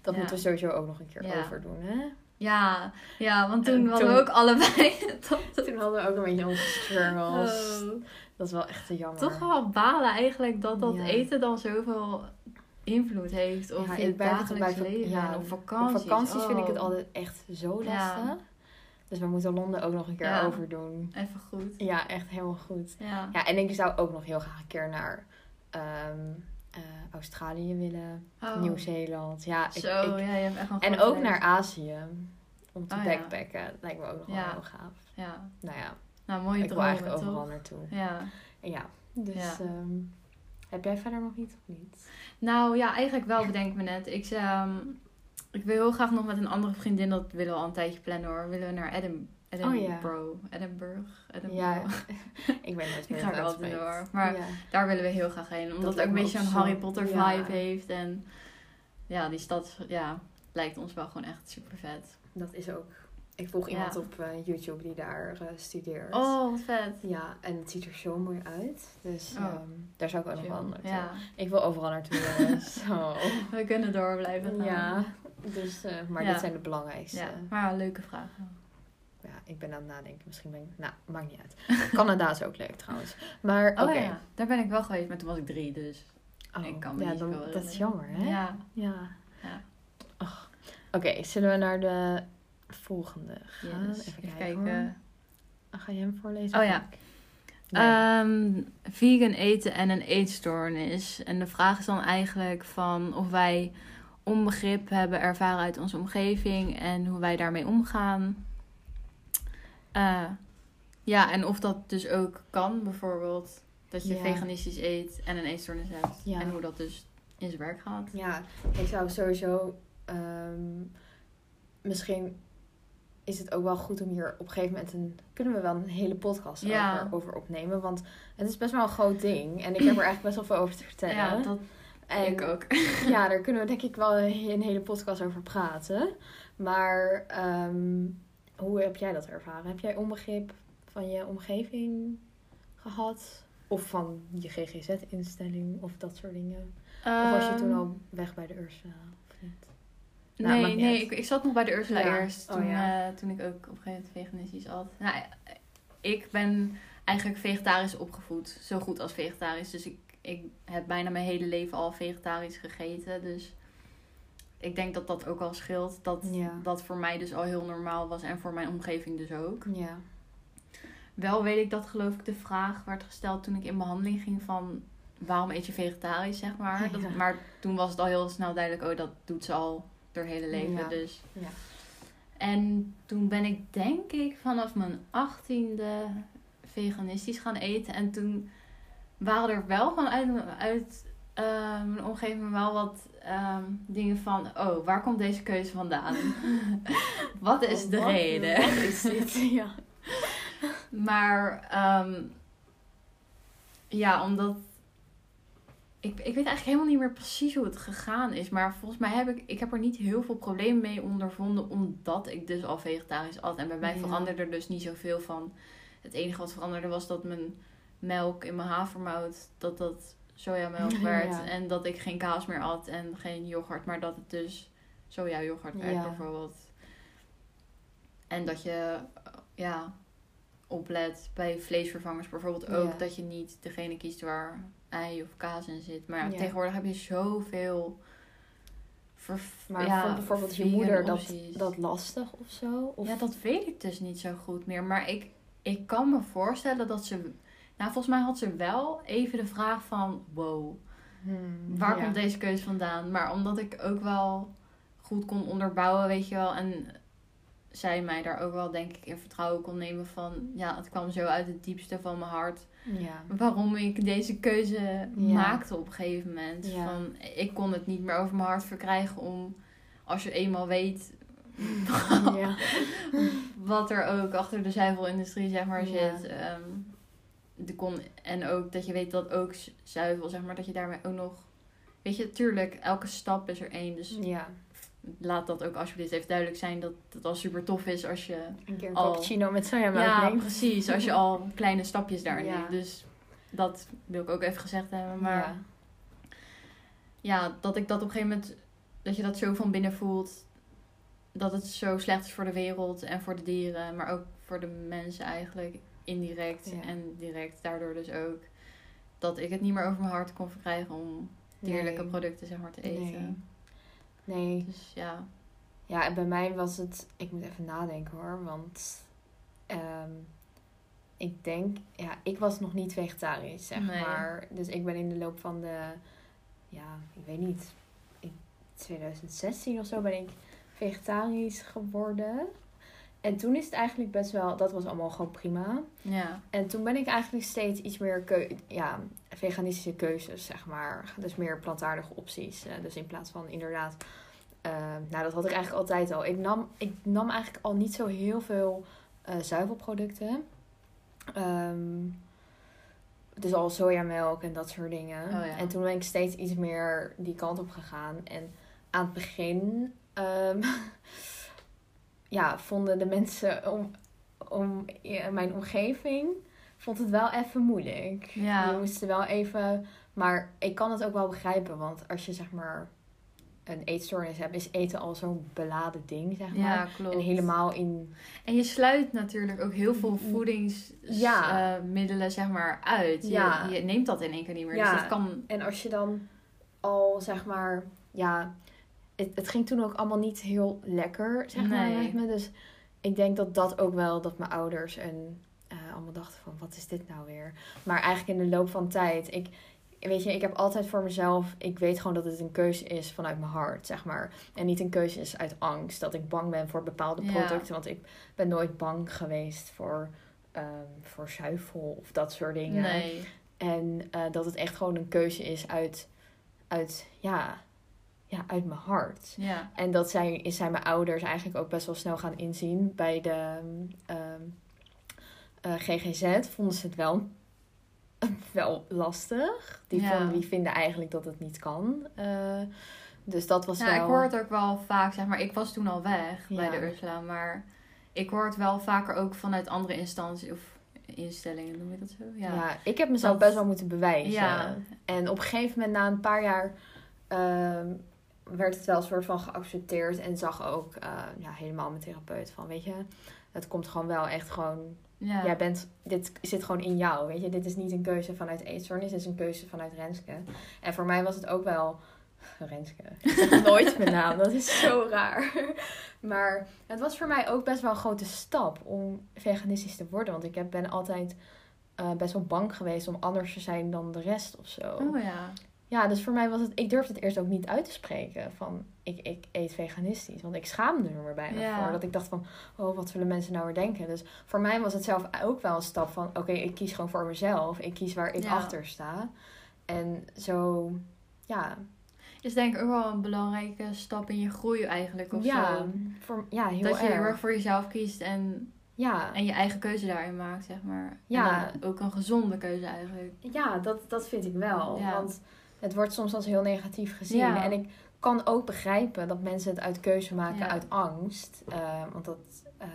dat moeten we sowieso ook nog een keer overdoen, hè? Ja, ja, want En toen hadden we toen- ook allebei... Toen hadden we ook een beetje onze struggles. Oh. Dat is wel echt te jammer. Toch wel balen eigenlijk dat dat Ja. eten dan zoveel invloed heeft op Ja, je dagelijks bij leven ja, en op Op vakanties. vakanties vind ik het Oh, altijd echt zo Ja. lastig. Dus we moeten Londen ook nog een keer overdoen. Even goed. Ja, echt helemaal goed. Ja. Ja, en ik zou ook nog heel graag een keer naar ehm, eh, Australië willen. Oh. Nieuw-Zeeland. Ja, ik, Zo, ik- ja, je hebt echt een en ook naar Azië. Om te Oh, ja. backpacken. Lijkt me ook nog wel Ja. heel gaaf. Ja, Nou ja, nou mooie ik wil dromen, eigenlijk overal naartoe. Ja. En ja, dus Ja. ehm, heb jij verder nog iets of niet? Nou ja, eigenlijk wel bedenk me net. Ik, ehm, ik wil heel graag nog met een andere vriendin, dat willen we al een tijdje plannen hoor. Willen we naar Edin Edinburgh. Edinburgh. Edinburgh. Ja, ik nooit Ik meer ga hoe er altijd door. Maar ja. daar willen we heel graag heen. Omdat Dat het ook een beetje zo'n zo- Harry Potter ja. vibe heeft. En ja, die stad ja, lijkt ons wel gewoon echt super vet. dat is ook. Ik volg Ja. iemand op eh, YouTube die daar eh, studeert. Oh, wat vet. Ja, en het ziet er zo mooi uit. Dus Oh. ehm, daar zou ik ook nog wel naartoe. Ja, Ik wil overal naartoe zo. we kunnen door blijven gaan. Ja, dus, eh, maar Ja. dit zijn de belangrijkste. Ja, Ja. maar leuke vragen. Ik ben aan het nadenken. Misschien ben ik... Nou, maakt niet uit. Canada is ook leuk trouwens. Maar oké. Oh ja, daar ben ik wel geweest, maar toen was ik drie, dus... Oh, Ik kan me ja, niet dan, dat is jammer, hè? Ja. Ja. Ja. Ach. Oké, zullen we naar de volgende gaan? Yes. Even, Even kijken. kijken. Ah, Ga jij hem voorlezen? Oh ja. Nee. Ehm, vegan eten en een eetstoornis. En de vraag is dan eigenlijk van of wij onbegrip hebben ervaren uit onze omgeving en hoe wij daarmee omgaan. Eh, ja, en of dat dus ook kan, bijvoorbeeld dat je Ja. veganistisch eet en een eetstoornis hebt. Ja. En hoe dat dus in zijn werk gaat. Ja, ik zou sowieso. ehm, misschien is het ook wel goed om hier op een gegeven moment een. Kunnen we wel een hele podcast Ja. over, over opnemen? Want het is best wel een groot ding. En ik heb er eigenlijk best wel veel over te vertellen. Ja, dat en, ik ook. Ja, daar kunnen we denk ik wel een een hele podcast over praten. Maar ehm, hoe heb jij dat ervaren? Heb jij onbegrip van je omgeving gehad? Of van je GGZ-instelling of dat soort dingen? Of was je toen Ehm, al weg bij de Ursula? Of niet? Nou, nee, nee ik, ik zat nog bij de Ursula Ja. eerst. Oh, Toen, ja. eh, toen ik ook op een gegeven moment veganistisch at. Nou, ik ben eigenlijk vegetarisch opgevoed. Zo goed als vegetarisch. Dus ik, ik heb bijna mijn hele leven al vegetarisch gegeten. Dus ik denk dat dat ook wel scheelt. Dat Ja. dat voor mij dus al heel normaal was. En voor mijn omgeving dus ook. Ja. Wel weet ik dat geloof ik de vraag werd gesteld toen ik in behandeling ging van... Waarom eet je vegetarisch, zeg maar. Dat, maar toen was het al heel snel duidelijk... Oh, dat doet ze al door hele leven. Ja. Dus Ja. en toen ben ik denk ik vanaf mijn achttiende veganistisch gaan eten. En toen waren er wel gewoon uit, uit eh, mijn omgeving wel wat ehm, dingen van... Oh, waar komt deze keuze vandaan? wat is de Wat- reden? Wat is dit? ja. Maar ehm, ja, omdat... Ik, ik weet eigenlijk helemaal niet meer precies hoe het gegaan is. Maar volgens mij heb ik, ik heb er niet heel veel problemen mee ondervonden. Omdat ik dus al vegetarisch at. En bij mij Ja. veranderde er dus niet zoveel van. Het enige wat veranderde was dat mijn melk in mijn havermout... Dat dat sojamelk werd. Ja. En dat ik geen kaas meer at en geen yoghurt. Maar dat het dus soja yoghurt werd Ja. bijvoorbeeld. En dat je... Ja, oplet bij vleesvervangers bijvoorbeeld ook Ja. dat je niet degene kiest waar ei of kaas in zit. Maar tegenwoordig heb je zoveel. Maar ja, vond bijvoorbeeld je moeder dat, opties. dat lastig of zo? Of... Ja, dat weet ik dus niet zo goed meer. Maar ik, ik kan me voorstellen dat ze. Nou, volgens mij had ze wel even de vraag van: wow, Hmm, waar ja. komt deze keuze vandaan? Maar omdat ik ook wel goed kon onderbouwen, weet je wel. En zij mij daar ook wel, denk ik, in vertrouwen kon nemen van... Ja, het kwam zo uit het diepste van mijn hart. Ja. Waarom ik deze keuze Ja. maakte op een gegeven moment. Van, ik kon het niet meer over mijn hart verkrijgen om... Als je eenmaal weet ja. wat er ook achter de zuivelindustrie zeg maar Ja. zit. De kon, en ook dat je weet dat ook zuivel, zeg maar, dat je daarmee ook nog... Weet je, tuurlijk, elke stap is er één. Dus ja. laat dat ook alsjeblieft even duidelijk zijn dat het al super tof is als je... Een keer een Al- cappuccino met sojamelk ja, neemt. precies. Als je al kleine stapjes daarin Ja. neemt. Dus dat wil ik ook even gezegd hebben. Maar Ja. ja, dat ik dat op een gegeven moment, dat je dat zo van binnen voelt. Dat het zo slecht is voor de wereld en voor de dieren, maar ook voor de mensen eigenlijk. Indirect Ja. en direct, daardoor dus ook. Dat ik het niet meer over mijn hart kon verkrijgen om dierlijke Nee. producten zeg maar te eten. Nee. nee. Dus ja, Ja, en bij mij was het... Ik moet even nadenken hoor, want... ehm, ik denk... Ja, ik was nog niet vegetarisch, zeg Nee. maar. Dus ik ben in de loop van de... Ja, ik weet niet. In 2016 of zo ben ik vegetarisch geworden. En toen is het eigenlijk best wel... Dat was allemaal gewoon prima. ja, En toen ben ik eigenlijk steeds iets meer keu ja, veganistische keuzes, zeg maar. Dus meer plantaardige opties. Eh, dus in plaats van inderdaad. eh, nou, dat had ik eigenlijk altijd al. Ik nam, ik nam eigenlijk al niet zo heel veel eh, zuivelproducten. Ehm, dus al sojamelk en dat soort dingen. Oh ja. En toen ben ik steeds iets meer die kant op gegaan. En aan het begin ehm, ja, vonden de mensen om, om ja, mijn omgeving vond het wel even moeilijk. Ja. Die moesten wel even. Maar ik kan het ook wel begrijpen, want als je zeg maar een eetstoornis hebt, is eten al zo'n beladen ding, zeg maar. ja, klopt. En helemaal in. En je sluit natuurlijk ook heel veel Ja. voedingsmiddelen zeg maar uit. Je, Ja. je neemt dat in één keer niet meer. Ja. Dus dat kan... En als je dan al zeg maar, ja, het, het ging toen ook allemaal niet heel lekker, zeg maar, Nee. met me. Dus ik denk dat dat ook wel, dat mijn ouders en eh, allemaal dachten van, wat is dit nou weer? Maar eigenlijk in de loop van tijd, ik, weet je, ik heb altijd voor mezelf, ik weet gewoon dat het een keuze is vanuit mijn hart, zeg maar. En niet een keuze is uit angst, dat ik bang ben voor bepaalde Ja. producten. Want ik ben nooit bang geweest voor, ehm, voor zuivel of dat soort dingen. Nee. En eh, dat het echt gewoon een keuze is uit, uit, ja, ja, uit mijn hart. Ja. En dat zijn, zijn mijn ouders eigenlijk ook best wel snel gaan inzien. Bij de ehm, eh, GGZ vonden ze het wel, wel lastig. Die, Ja. vonden, die vinden eigenlijk dat het niet kan. Eh, dus dat was Ja, wel... ik hoor het ook wel vaak, zeg maar. Ik was toen al weg bij de Ursula, maar ik hoor het wel vaker ook vanuit andere instanties of instellingen, noem je dat zo? ja. Ja. ik heb mezelf Dat- best wel moeten bewijzen. Ja. En op een gegeven moment, na een paar jaar, ehm, werd het wel een soort van geaccepteerd. En zag ook eh, ja, helemaal mijn therapeut van, weet je, het komt gewoon wel echt gewoon Ja. Jij bent, dit zit gewoon in jou, weet je. Dit is niet een keuze vanuit eetstoornis, dit is een keuze vanuit Renske. En voor mij was het ook wel... Renske. Nooit mijn naam, dat is zo raar. Maar het was voor mij ook best wel een grote stap om veganistisch te worden. Want ik heb, ben altijd eh, best wel bang geweest om anders te zijn dan de rest of zo. Oh ja. Ja, dus voor mij was het... Ik durfde het eerst ook niet uit te spreken van... Ik, ik eet veganistisch. Want ik schaamde er me bijna Ja. voor. Dat ik dacht van... Oh, wat zullen mensen nou weer denken? Dus voor mij was het zelf ook wel een stap van... Oké, ik kies gewoon voor mezelf. Ik kies waar ik Ja. achter sta. En zo... Ja, Is denk ik ook wel een belangrijke stap in je groei eigenlijk of ja, zo. voor, ja heel dat je heel erg. erg voor jezelf kiest en, Ja, en je eigen keuze daarin maakt, zeg maar. Ja. En ook een gezonde keuze eigenlijk. ja dat, dat vind ik wel. Ja. Want het wordt soms als heel negatief gezien. Ja. En ik kan ook begrijpen dat mensen het uit keuze maken Ja. uit angst. Eh, want dat... eh,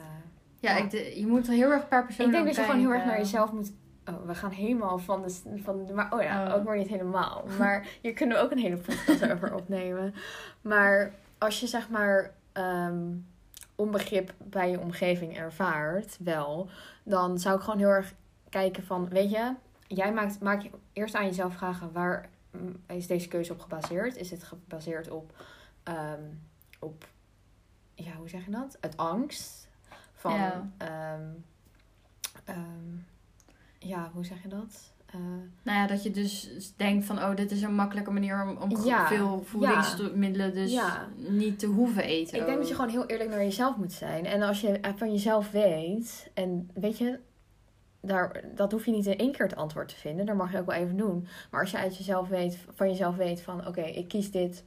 Ja. Ik de- je moet er heel erg per persoon Ik denk dat je gewoon heel erg naar jezelf moet. Oh, we gaan helemaal van de. Van de maar oh ja, Oh. ook maar niet helemaal. Maar hier kunnen we ook een hele podcast over opnemen. Maar als je zeg maar ehm, onbegrip bij je omgeving ervaart, wel, dan zou ik gewoon heel erg kijken van, weet je, jij maakt, maak je eerst aan jezelf vragen waar is deze keuze op gebaseerd? Is het gebaseerd op, ehm, op ja, hoe zeg je dat? Uit angst van, Ja. ehm, ehm, ja, hoe zeg je dat? Eh, Nou ja, dat je dus denkt van, oh, dit is een makkelijke manier om, om Ja, veel voedingsmiddelen dus Ja. niet te hoeven eten. Ik denk dat je gewoon heel eerlijk naar jezelf moet zijn. En als je van jezelf weet, en weet je, daar, dat hoef je niet in één keer het antwoord te vinden. Dat mag je ook wel even doen. Maar als je uit jezelf weet, van jezelf weet van, oké, ik kies dit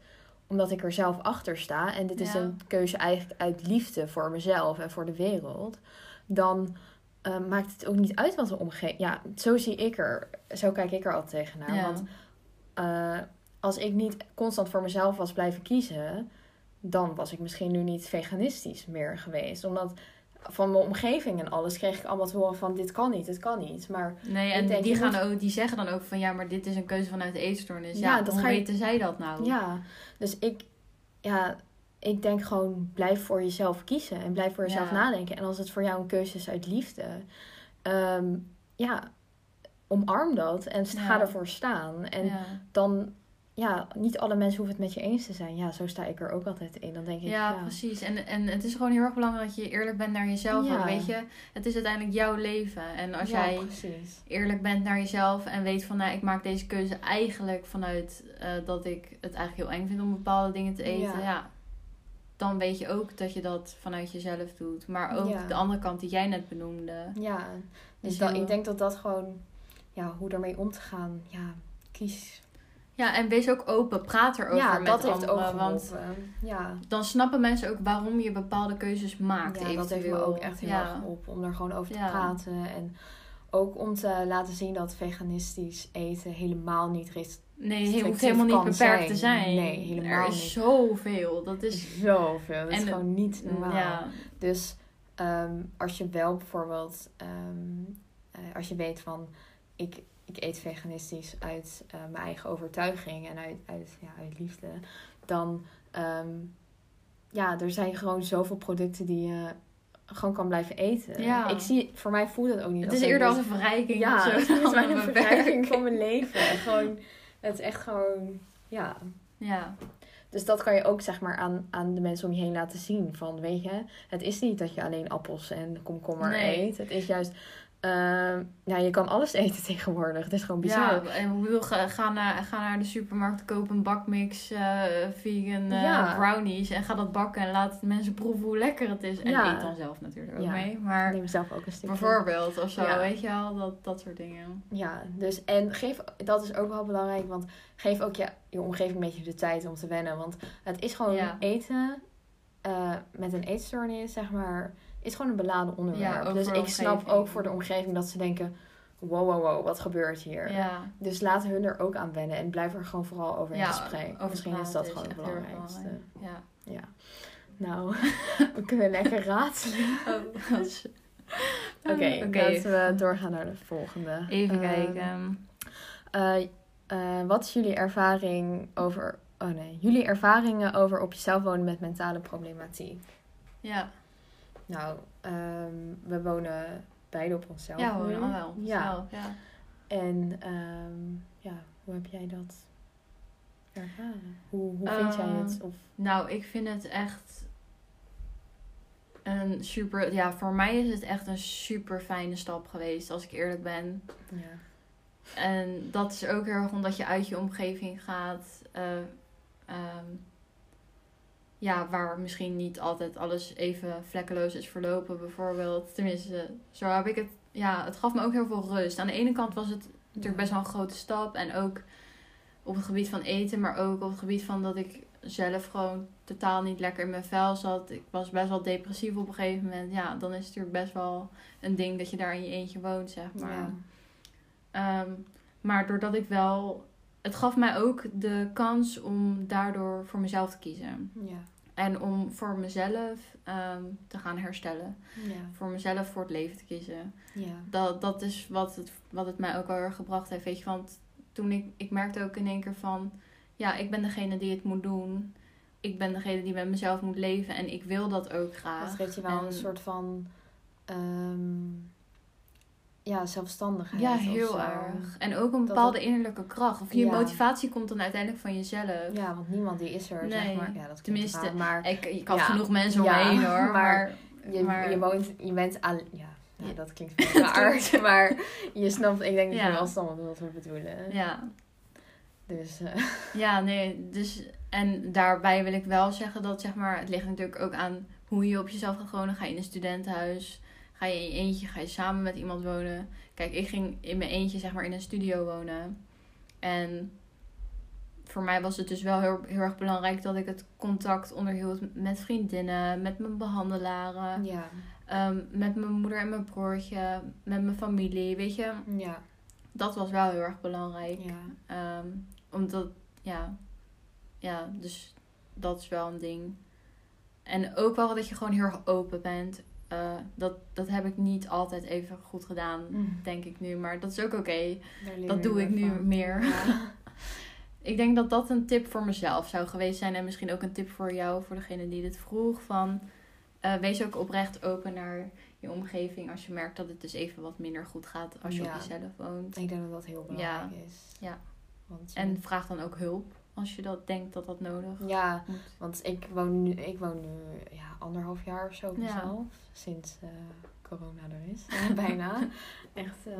omdat ik er zelf achter sta. En dit is een keuze eigenlijk uit liefde voor mezelf en voor de wereld. Dan eh, maakt het ook niet uit wat de omgeving... Ja, zo zie ik er, zo kijk ik er altijd tegenaan. Ja. Want eh, als ik niet constant voor mezelf was blijven kiezen, dan was ik misschien nu niet veganistisch meer geweest. Omdat van mijn omgeving en alles kreeg ik allemaal te horen van dit kan niet, dit kan niet. Maar Nee, en denk, die, gaan moet- ook, die zeggen dan ook van, ja, maar dit is een keuze vanuit de eetstoornis. Ja, Ja, dat hoe ga je- weten zij dat nou? ja, dus ik, ja, ik denk gewoon blijf voor jezelf kiezen en blijf voor jezelf Ja. nadenken. En als het voor jou een keuze is uit liefde, ehm, ja, omarm dat en sta Ja. ervoor staan. En dan, ja, niet alle mensen hoeven het met je eens te zijn. Ja, zo sta ik er ook altijd in. Dan denk ik, Ja, ja, precies. En, en het is gewoon heel erg belangrijk dat je eerlijk bent naar jezelf. Ja. Weet je, het is uiteindelijk jouw leven. En als ja, jij precies. eerlijk bent naar jezelf en weet van, nou, ik maak deze keuze eigenlijk vanuit eh, dat ik het eigenlijk heel eng vind om bepaalde dingen te eten. Ja. Dan weet je ook dat je dat vanuit jezelf doet. Maar ook de andere kant die jij net benoemde. Ja, dus dat, heel- ik denk dat dat gewoon, ja, hoe ermee om te gaan, ja, kies. Ja, en wees ook open. Praat erover ja, met dat heeft ook. Want geholpen. Ja, dan snappen mensen ook waarom je bepaalde keuzes maakt. ja dat heeft me ook echt heel Ja. erg geholpen om er gewoon over te Ja. praten. En ook om te laten zien dat veganistisch eten helemaal niet is. Nee, het hoeft helemaal niet beperkt zijn. te zijn. Nee, helemaal Er is niet. zoveel. Dat is... Zoveel. Dat is gewoon niet normaal. Dus ehm, als je wel bijvoorbeeld, ehm, eh, als je weet van, ik, ik eet veganistisch uit eh, mijn eigen overtuiging en uit, uit, ja, uit liefde, dan, ehm, ja, er zijn gewoon zoveel producten die je gewoon kan blijven eten. Ja. Ik zie, voor mij voelt het ook niet het is eerder als een verrijking. ja, zo, het is bijna een verrijking van mijn leven. Gewoon, het is echt gewoon, ja, Ja, dus dat kan je ook zeg maar aan, aan de mensen om je heen laten zien. Van weet je, het is niet dat je alleen appels en komkommer Nee. eet. Het is juist Ehm, ja, je kan alles eten tegenwoordig. Het is gewoon bizar. Ja, en bedoel, ga, ga, naar, ga naar de supermarkt, koop een bakmix eh, vegan eh, Ja. brownies en ga dat bakken en laat mensen proeven hoe lekker het is. En Ja. eet dan zelf natuurlijk ook Ja. mee. Maar neem zelf ook een stukje. bijvoorbeeld of zo, weet je wel, dat, dat soort dingen. Ja, dus en geef, dat is ook wel belangrijk, want geef ook je, je omgeving een beetje de tijd om te wennen. Want het is gewoon eten eh, met een eetstoornis, zeg maar, is gewoon een beladen onderwerp. dus ik snap ook voor de omgeving dat ze denken, wow, wow, wow, wat gebeurt hier? Ja, Dus laat hun er ook aan wennen en blijf er gewoon vooral over in Ja, gesprek. over Misschien is dat is gewoon het belangrijkste. belangrijk. ja. Ja. Nou, we kunnen lekker raadselen. Oh, Oké. laten we doorgaan naar de volgende. Even Ehm, kijken. Eh, eh, wat is jullie ervaring over. Oh nee, jullie ervaringen over op jezelf wonen met mentale problematiek? Ja, Nou, ehm, we wonen beide op onszelf. ja we wonen al wel. Ja. Ja. En ehm, ja, hoe heb jij dat ervaren? Hoe, hoe vind jij het? Ehm, Of, Nou, ik vind het echt een super. Ja, voor mij is het echt een super fijne stap geweest, als ik eerlijk ben. ja. En dat is ook heel erg omdat je uit je omgeving gaat. eh, ja, waar misschien niet altijd alles even vlekkeloos is verlopen, bijvoorbeeld. Tenminste, zo heb ik het. Ja, het gaf me ook heel veel rust. Aan de ene kant was het natuurlijk best wel een grote stap. En ook op het gebied van eten, maar ook op het gebied van dat ik zelf gewoon totaal niet lekker in mijn vel zat. Ik was best wel depressief op een gegeven moment. Ja, dan is het natuurlijk best wel een ding dat je daar in je eentje woont, zeg maar. Ja. Ehm, maar doordat ik wel. Het gaf mij ook de kans om daardoor voor mezelf te kiezen. Ja. En om voor mezelf ehm, te gaan herstellen. Ja. Voor mezelf voor het leven te kiezen. Ja. Dat, dat is wat het, wat het mij ook wel erg gebracht heeft. Weet je, want toen ik, ik merkte ook in één keer van, ja, ik ben degene die het moet doen. Ik ben degene die met mezelf moet leven en ik wil dat ook graag. Dat geeft je wel En- een soort van. ehm, ja, zelfstandigheid. Ja, heel erg. En ook een bepaalde innerlijke kracht. Of je Ja. motivatie komt dan uiteindelijk van jezelf. Ja, want niemand die is er, Nee. zeg maar. Ja, dat Tenminste, raar, maar Ik, ik had Ja. genoeg mensen om Ja, me heen hoor. maar Maar, je, maar- je woont, je bent aan, ja, dat klinkt veel raar, maar je snapt, ik denk dat je wel snapt wat we bedoelen. ja. Dus, eh, ja, nee. Dus, en daarbij wil ik wel zeggen dat zeg maar, het ligt natuurlijk ook aan hoe je op jezelf gaat wonen. Ga je in een studentenhuis? Ga je in je eentje? Ga je samen met iemand wonen? Kijk, ik ging in mijn eentje zeg maar in een studio wonen. En voor mij was het dus wel heel, heel erg belangrijk dat ik het contact onderhield met vriendinnen, met mijn behandelaren. ja, Ehm, met mijn moeder en mijn broertje, met mijn familie, weet je. ja, Dat was wel heel erg belangrijk. ja, Ehm, omdat, ja, ja, dus dat is wel een ding. En ook wel dat je gewoon heel erg open bent. Eh, dat, dat heb ik niet altijd even goed gedaan, Mm. denk ik nu. Maar dat is ook oké. Dat doe ik nu van. meer. Ja. Ik denk dat dat een tip voor mezelf zou geweest zijn. En misschien ook een tip voor jou, voor degene die dit vroeg. Van, eh, wees ook oprecht open naar je omgeving. Als je merkt dat het dus even wat minder goed gaat als je Ja. op jezelf woont. Ik denk dat dat heel belangrijk is. Ja. Want, En vraag dan ook hulp als je dat denkt dat dat nodig ja, moet. want ik woon nu, ik woon nu ja, anderhalf jaar of zo Ja. mezelf. Sinds eh, corona er is. Bijna. Echt. eh.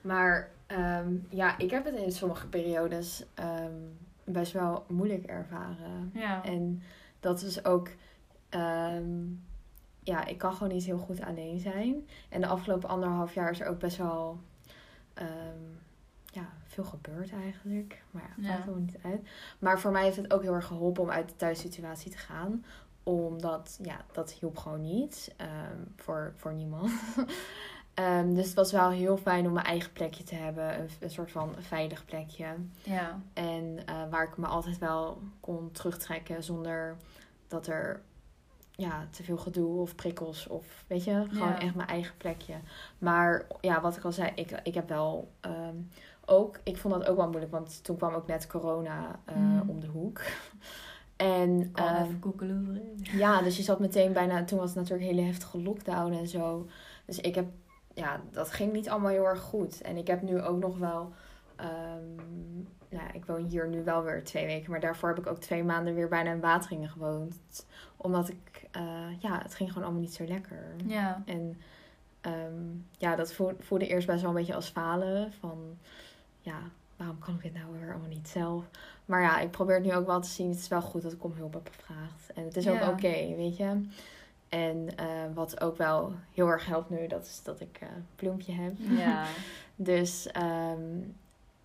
maar ehm, ja, ik heb het in sommige periodes ehm, best wel moeilijk ervaren. Ja. En dat is ook. ehm, ja, ik kan gewoon niet heel goed alleen zijn. En de afgelopen anderhalf jaar is er ook best wel. Ja, veel gebeurd eigenlijk. Maar ja, maakt helemaal niet uit. Maar voor mij heeft het ook heel erg geholpen om uit de thuissituatie te gaan. Omdat, ja, dat hielp gewoon niet. ehm, voor, voor niemand. Ehm, dus het was wel heel fijn om mijn eigen plekje te hebben. Een, een soort van veilig plekje. Ja. En eh, waar ik me altijd wel kon terugtrekken zonder dat er ja, te veel gedoe of prikkels of weet je, gewoon Ja. echt mijn eigen plekje. Maar ja, wat ik al zei, ik, ik heb wel ehm, ook, ik vond dat ook wel moeilijk, want toen kwam ook net corona eh, Mhm. om de hoek. En koekeloeren. ja, dus je zat meteen bijna. Toen was het natuurlijk een hele heftige lockdown en zo. Dus ik heb. Ja, dat ging niet allemaal heel erg goed. En ik heb nu ook nog wel. nou, ja, ik woon hier nu wel weer twee weken. Maar daarvoor heb ik ook twee maanden weer bijna in Wateringen gewoond. Omdat ik. eh, ja, het ging gewoon allemaal niet zo lekker. Ja. En ehm, ja, dat voelde, voelde eerst best wel een beetje als falen. Van ja, waarom kan ik dit nou weer allemaal niet zelf? Maar ja, ik probeer het nu ook wel te zien. Het is wel goed dat ik om hulp heb gevraagd. En het is ook Ja. oké, weet je. En eh, wat ook wel heel erg helpt nu, dat is dat ik eh, een bloempje heb. Ja. Dus ehm,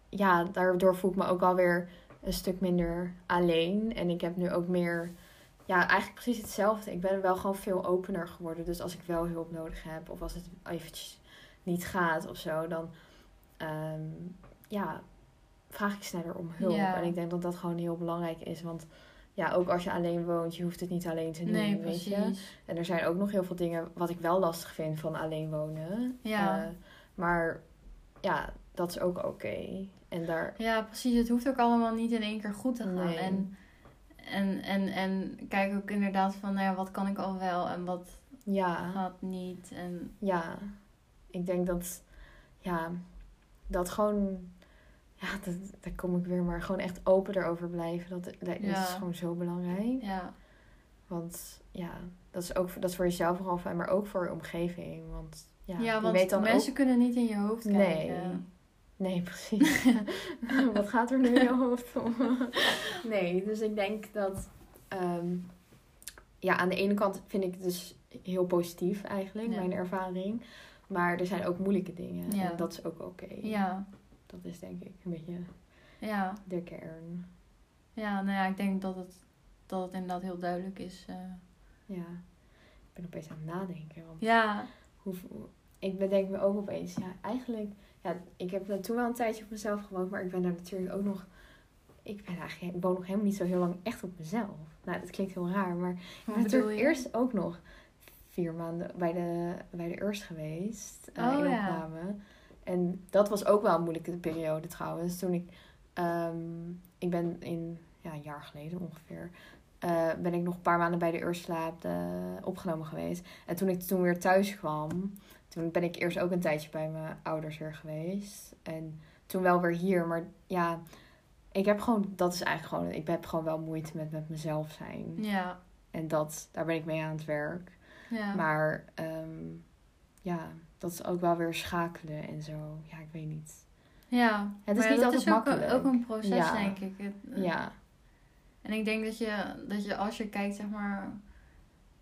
ja, daardoor voel ik me ook alweer een stuk minder alleen. En ik heb nu ook meer, ja, eigenlijk precies hetzelfde. Ik ben wel gewoon veel opener geworden. Dus als ik wel hulp nodig heb, of als het eventjes niet gaat of zo, dan ehm, ja, vraag ik sneller om hulp. Ja. En ik denk dat dat gewoon heel belangrijk is. Want ja, ook als je alleen woont, je hoeft het niet alleen te doen, Nee, weet je. En er zijn ook nog heel veel dingen wat ik wel lastig vind van alleen wonen. Ja. Eh, maar ja, dat is ook oké. En daar, Ja, precies. Het hoeft ook allemaal niet in één keer goed te gaan. Nee. En, en, en, en kijk ook inderdaad van, nou ja, wat kan ik al wel en wat ja, gaat niet. En ja. Ik denk dat, ja, dat gewoon, ja, dat, daar kom ik weer, maar gewoon echt open erover blijven. Dat, dat, Ja. is gewoon zo belangrijk. ja, Want ja, dat is ook voor- dat is voor jezelf vooral fijn, maar ook voor je omgeving. Want ja, ja, je want weet dan mensen ook... kunnen niet in je hoofd Nee. kijken. Nee, precies. Wat gaat er nu in je hoofd om? nee, dus ik denk dat... ehm, ja, aan de ene kant vind ik het dus heel positief eigenlijk, Ja. mijn ervaring. Maar er zijn ook moeilijke dingen. Ja. En dat is ook oké. Ja, Dat is denk ik een beetje ja, de kern. ja, nou ja, ik denk dat het, dat het inderdaad heel duidelijk is. eh. Ja. Ik ben opeens aan het nadenken. Want ja, hoe, ik bedenk me ook opeens, ja, eigenlijk... Ja, ik heb toen wel een tijdje op mezelf gewoond, maar ik ben daar natuurlijk ook nog... Ik ben eigenlijk, ik woon nog helemaal niet zo heel lang echt op mezelf. Nou, dat klinkt heel raar, maar ik ben natuurlijk eerst ook nog vier maanden bij de, bij de Urs geweest. eh, Oh, in ja. En dat was ook wel een moeilijke periode trouwens. Toen ik, ehm, ik ben in, ja, een jaar geleden ongeveer, eh, ben ik nog een paar maanden bij de Urs slaap eh, opgenomen geweest. En toen ik toen weer thuis kwam, toen ben ik eerst ook een tijdje bij mijn ouders weer geweest. En toen wel weer hier, maar ja... Ik heb gewoon, dat is eigenlijk gewoon, ik heb gewoon wel moeite met met mezelf zijn. ja, En dat, daar ben ik mee aan het werk. ja. Maar ehm, ja, dat is ook wel weer schakelen en zo. Ja, ik weet niet. ja. Het is niet dat altijd is ook, makkelijk. ook een proces, Ja. denk ik. Het- Ja, En ik denk dat je, dat je als je kijkt, zeg maar,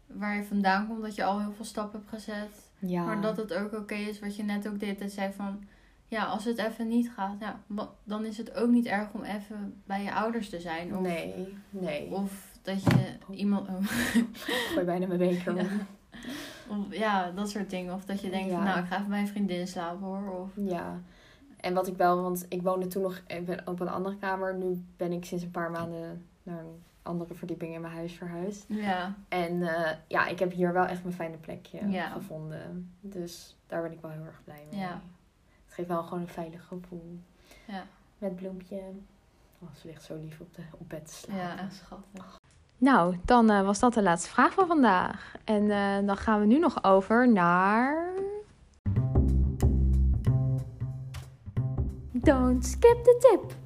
waar je vandaan komt, dat je al heel veel stappen hebt gezet. ja. Maar dat het ook oké is wat je net ook deed. Dat zei van, ja, als het even niet gaat, ja, dan is het ook niet erg om even bij je ouders te zijn. Of, Nee, nee. of dat je iemand, oh, Ik gooi bijna mijn beker Ja. om. Ja, dat soort dingen. Of dat je denkt, Ja. van, nou, ik ga even bij een vriendin slapen hoor. Of, Ja. En wat ik wel, want ik woonde toen nog op een andere kamer. Nu ben ik sinds een paar maanden naar een andere verdieping in mijn huis verhuisd. ja, En eh, ja, ik heb hier wel echt mijn fijne plekje Ja. gevonden. Dus daar ben ik wel heel erg blij mee. Ja. Het geeft wel gewoon een veilig gevoel. Ja. Met bloempje. Oh, ze ligt zo lief op, de, op bed te slapen. ja, echt schattig. Nou, dan eh, was dat de laatste vraag van vandaag. En eh, dan gaan we nu nog over naar. Don't skip the tip.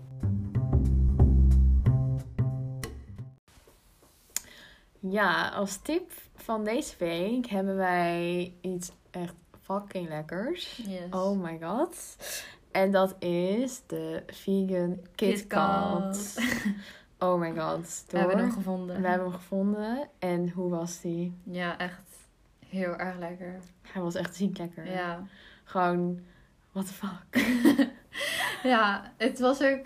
Ja, als tip van deze week hebben wij iets echt fucking lekkers. Yes. Oh my god. En dat is de vegan KitKat. KitKat. Oh my god. We hebben hem gevonden. We hebben hem gevonden. En hoe was die? Ja, echt heel erg lekker. Hij was echt ziek lekker. Ja. Gewoon, what the fuck. Ja, het was ook...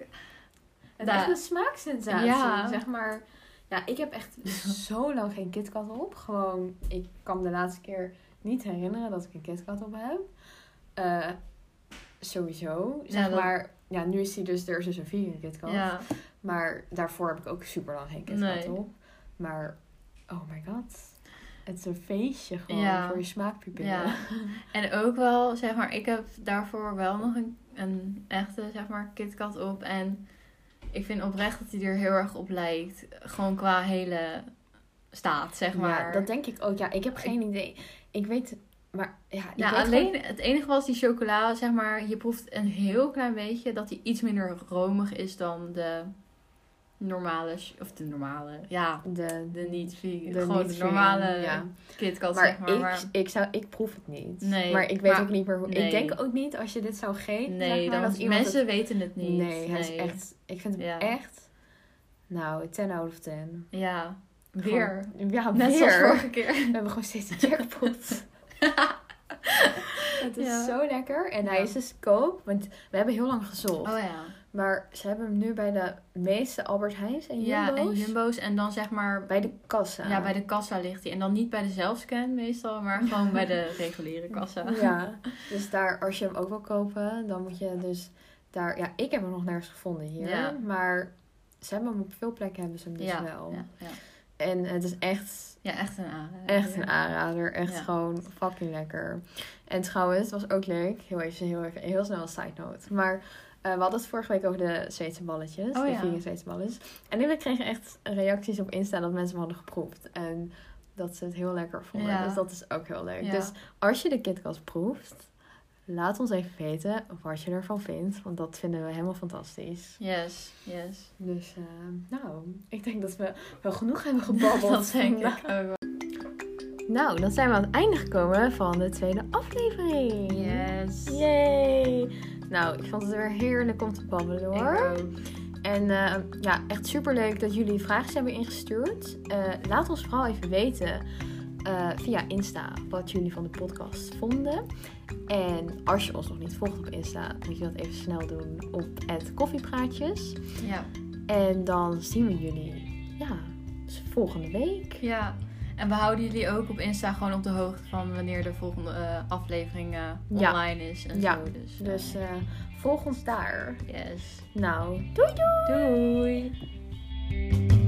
Het Da- echt een smaaksensatie. Ja. Zeg maar. Ja, ik heb echt zo lang geen KitKat op. Gewoon, ik kan me de laatste keer niet herinneren dat ik een KitKat op heb. Eh, sowieso. Zeg Ja, dat- maar, ja, nu is hij dus, er is dus een vegan KitKat. Ja, Maar daarvoor heb ik ook super lang geen KitKat Nee. op. Maar, oh my god. Het is een feestje gewoon Ja. voor je smaakpupillen. Ja. en ook wel, zeg maar, ik heb daarvoor wel nog een, een echte, zeg maar, KitKat op. En ik vind oprecht dat hij er heel erg op lijkt. Gewoon qua hele staat, zeg maar. Ja, dat denk ik ook. Ja, ik heb geen idee. Ik weet, maar ja, ik Ja, weet alleen het enige was die chocola, zeg maar, je proeft een heel klein beetje dat hij iets minder romig is dan de normale, of de normale, ja, De, de niet vegan, de gewoon niet de vegan, normale ja. KitKat Maar, zeg maar. ik, maar ik, zou, ik proef het niet. Nee, maar ik weet maar- ook niet meer hoe. nee. Ik denk ook niet als je dit zou geven. nee, zeg maar, dan, dat iemand mensen het- weten het niet. Nee, hij is echt. Ik vind hem Ja. echt. Nou, 10 out of 10. Ja, weer. Gewoon- ja, Net weer. zoals vorige keer. We hebben gewoon steeds een jackpot. het is Ja. zo lekker. En hij is dus koop. Want we hebben heel lang gezocht. Oh ja. Maar ze hebben hem nu bij de meeste Albert Heijns en Ja, en Jumbo's. Jumbo's. En dan zeg maar... Bij de kassa. Ja, bij de kassa ligt hij. En dan niet bij de zelfscan meestal, maar gewoon bij de reguliere kassa. Ja, dus daar, als je hem ook wil kopen, dan moet je dus daar... Ja, ik heb hem nog nergens gevonden hier. Ja. Maar ze hebben hem op veel plekken hebben ze hem dus ja, wel. ja, ja. En het is echt, Ja, echt een aanrader. echt een aanrader. Echt gewoon fucking lekker. En trouwens, het was ook leuk. Heel even, heel, even, heel snel een side note. Maar we hadden het vorige week over de Zweedse balletjes. Oh de ja. vegan Zweedse balletjes. En we kregen echt reacties op Insta dat mensen hem hadden geproefd. En dat ze het heel lekker vonden. Ja. Dus dat is ook heel leuk. Ja. Dus als je de KitKat proeft, laat ons even weten wat je ervan vindt. Want dat vinden we helemaal fantastisch. Yes, yes. Dus eh, nou, ik denk dat we wel genoeg hebben gebabbeld. dat denk ik ook. Nou, dan zijn we aan het einde gekomen van de tweede aflevering. Yes. Yay! Nou, ik vond het weer heerlijk om te babbelen hoor. Ik ook. En eh, ja, echt super leuk dat jullie vragen hebben ingestuurd. Eh, laat ons vooral even weten eh, via Insta wat jullie van de podcast vonden. En als je ons nog niet volgt op Insta, moet je dat even snel doen op het koffiepraatjes. Ja. En dan zien we jullie ja, volgende week. ja. En we houden jullie ook op Insta gewoon op de hoogte van wanneer de volgende eh, aflevering eh, Ja. online is en Ja. zo. Dus, eh, Dus volg ons daar. yes. Nou, doei doei! Doei.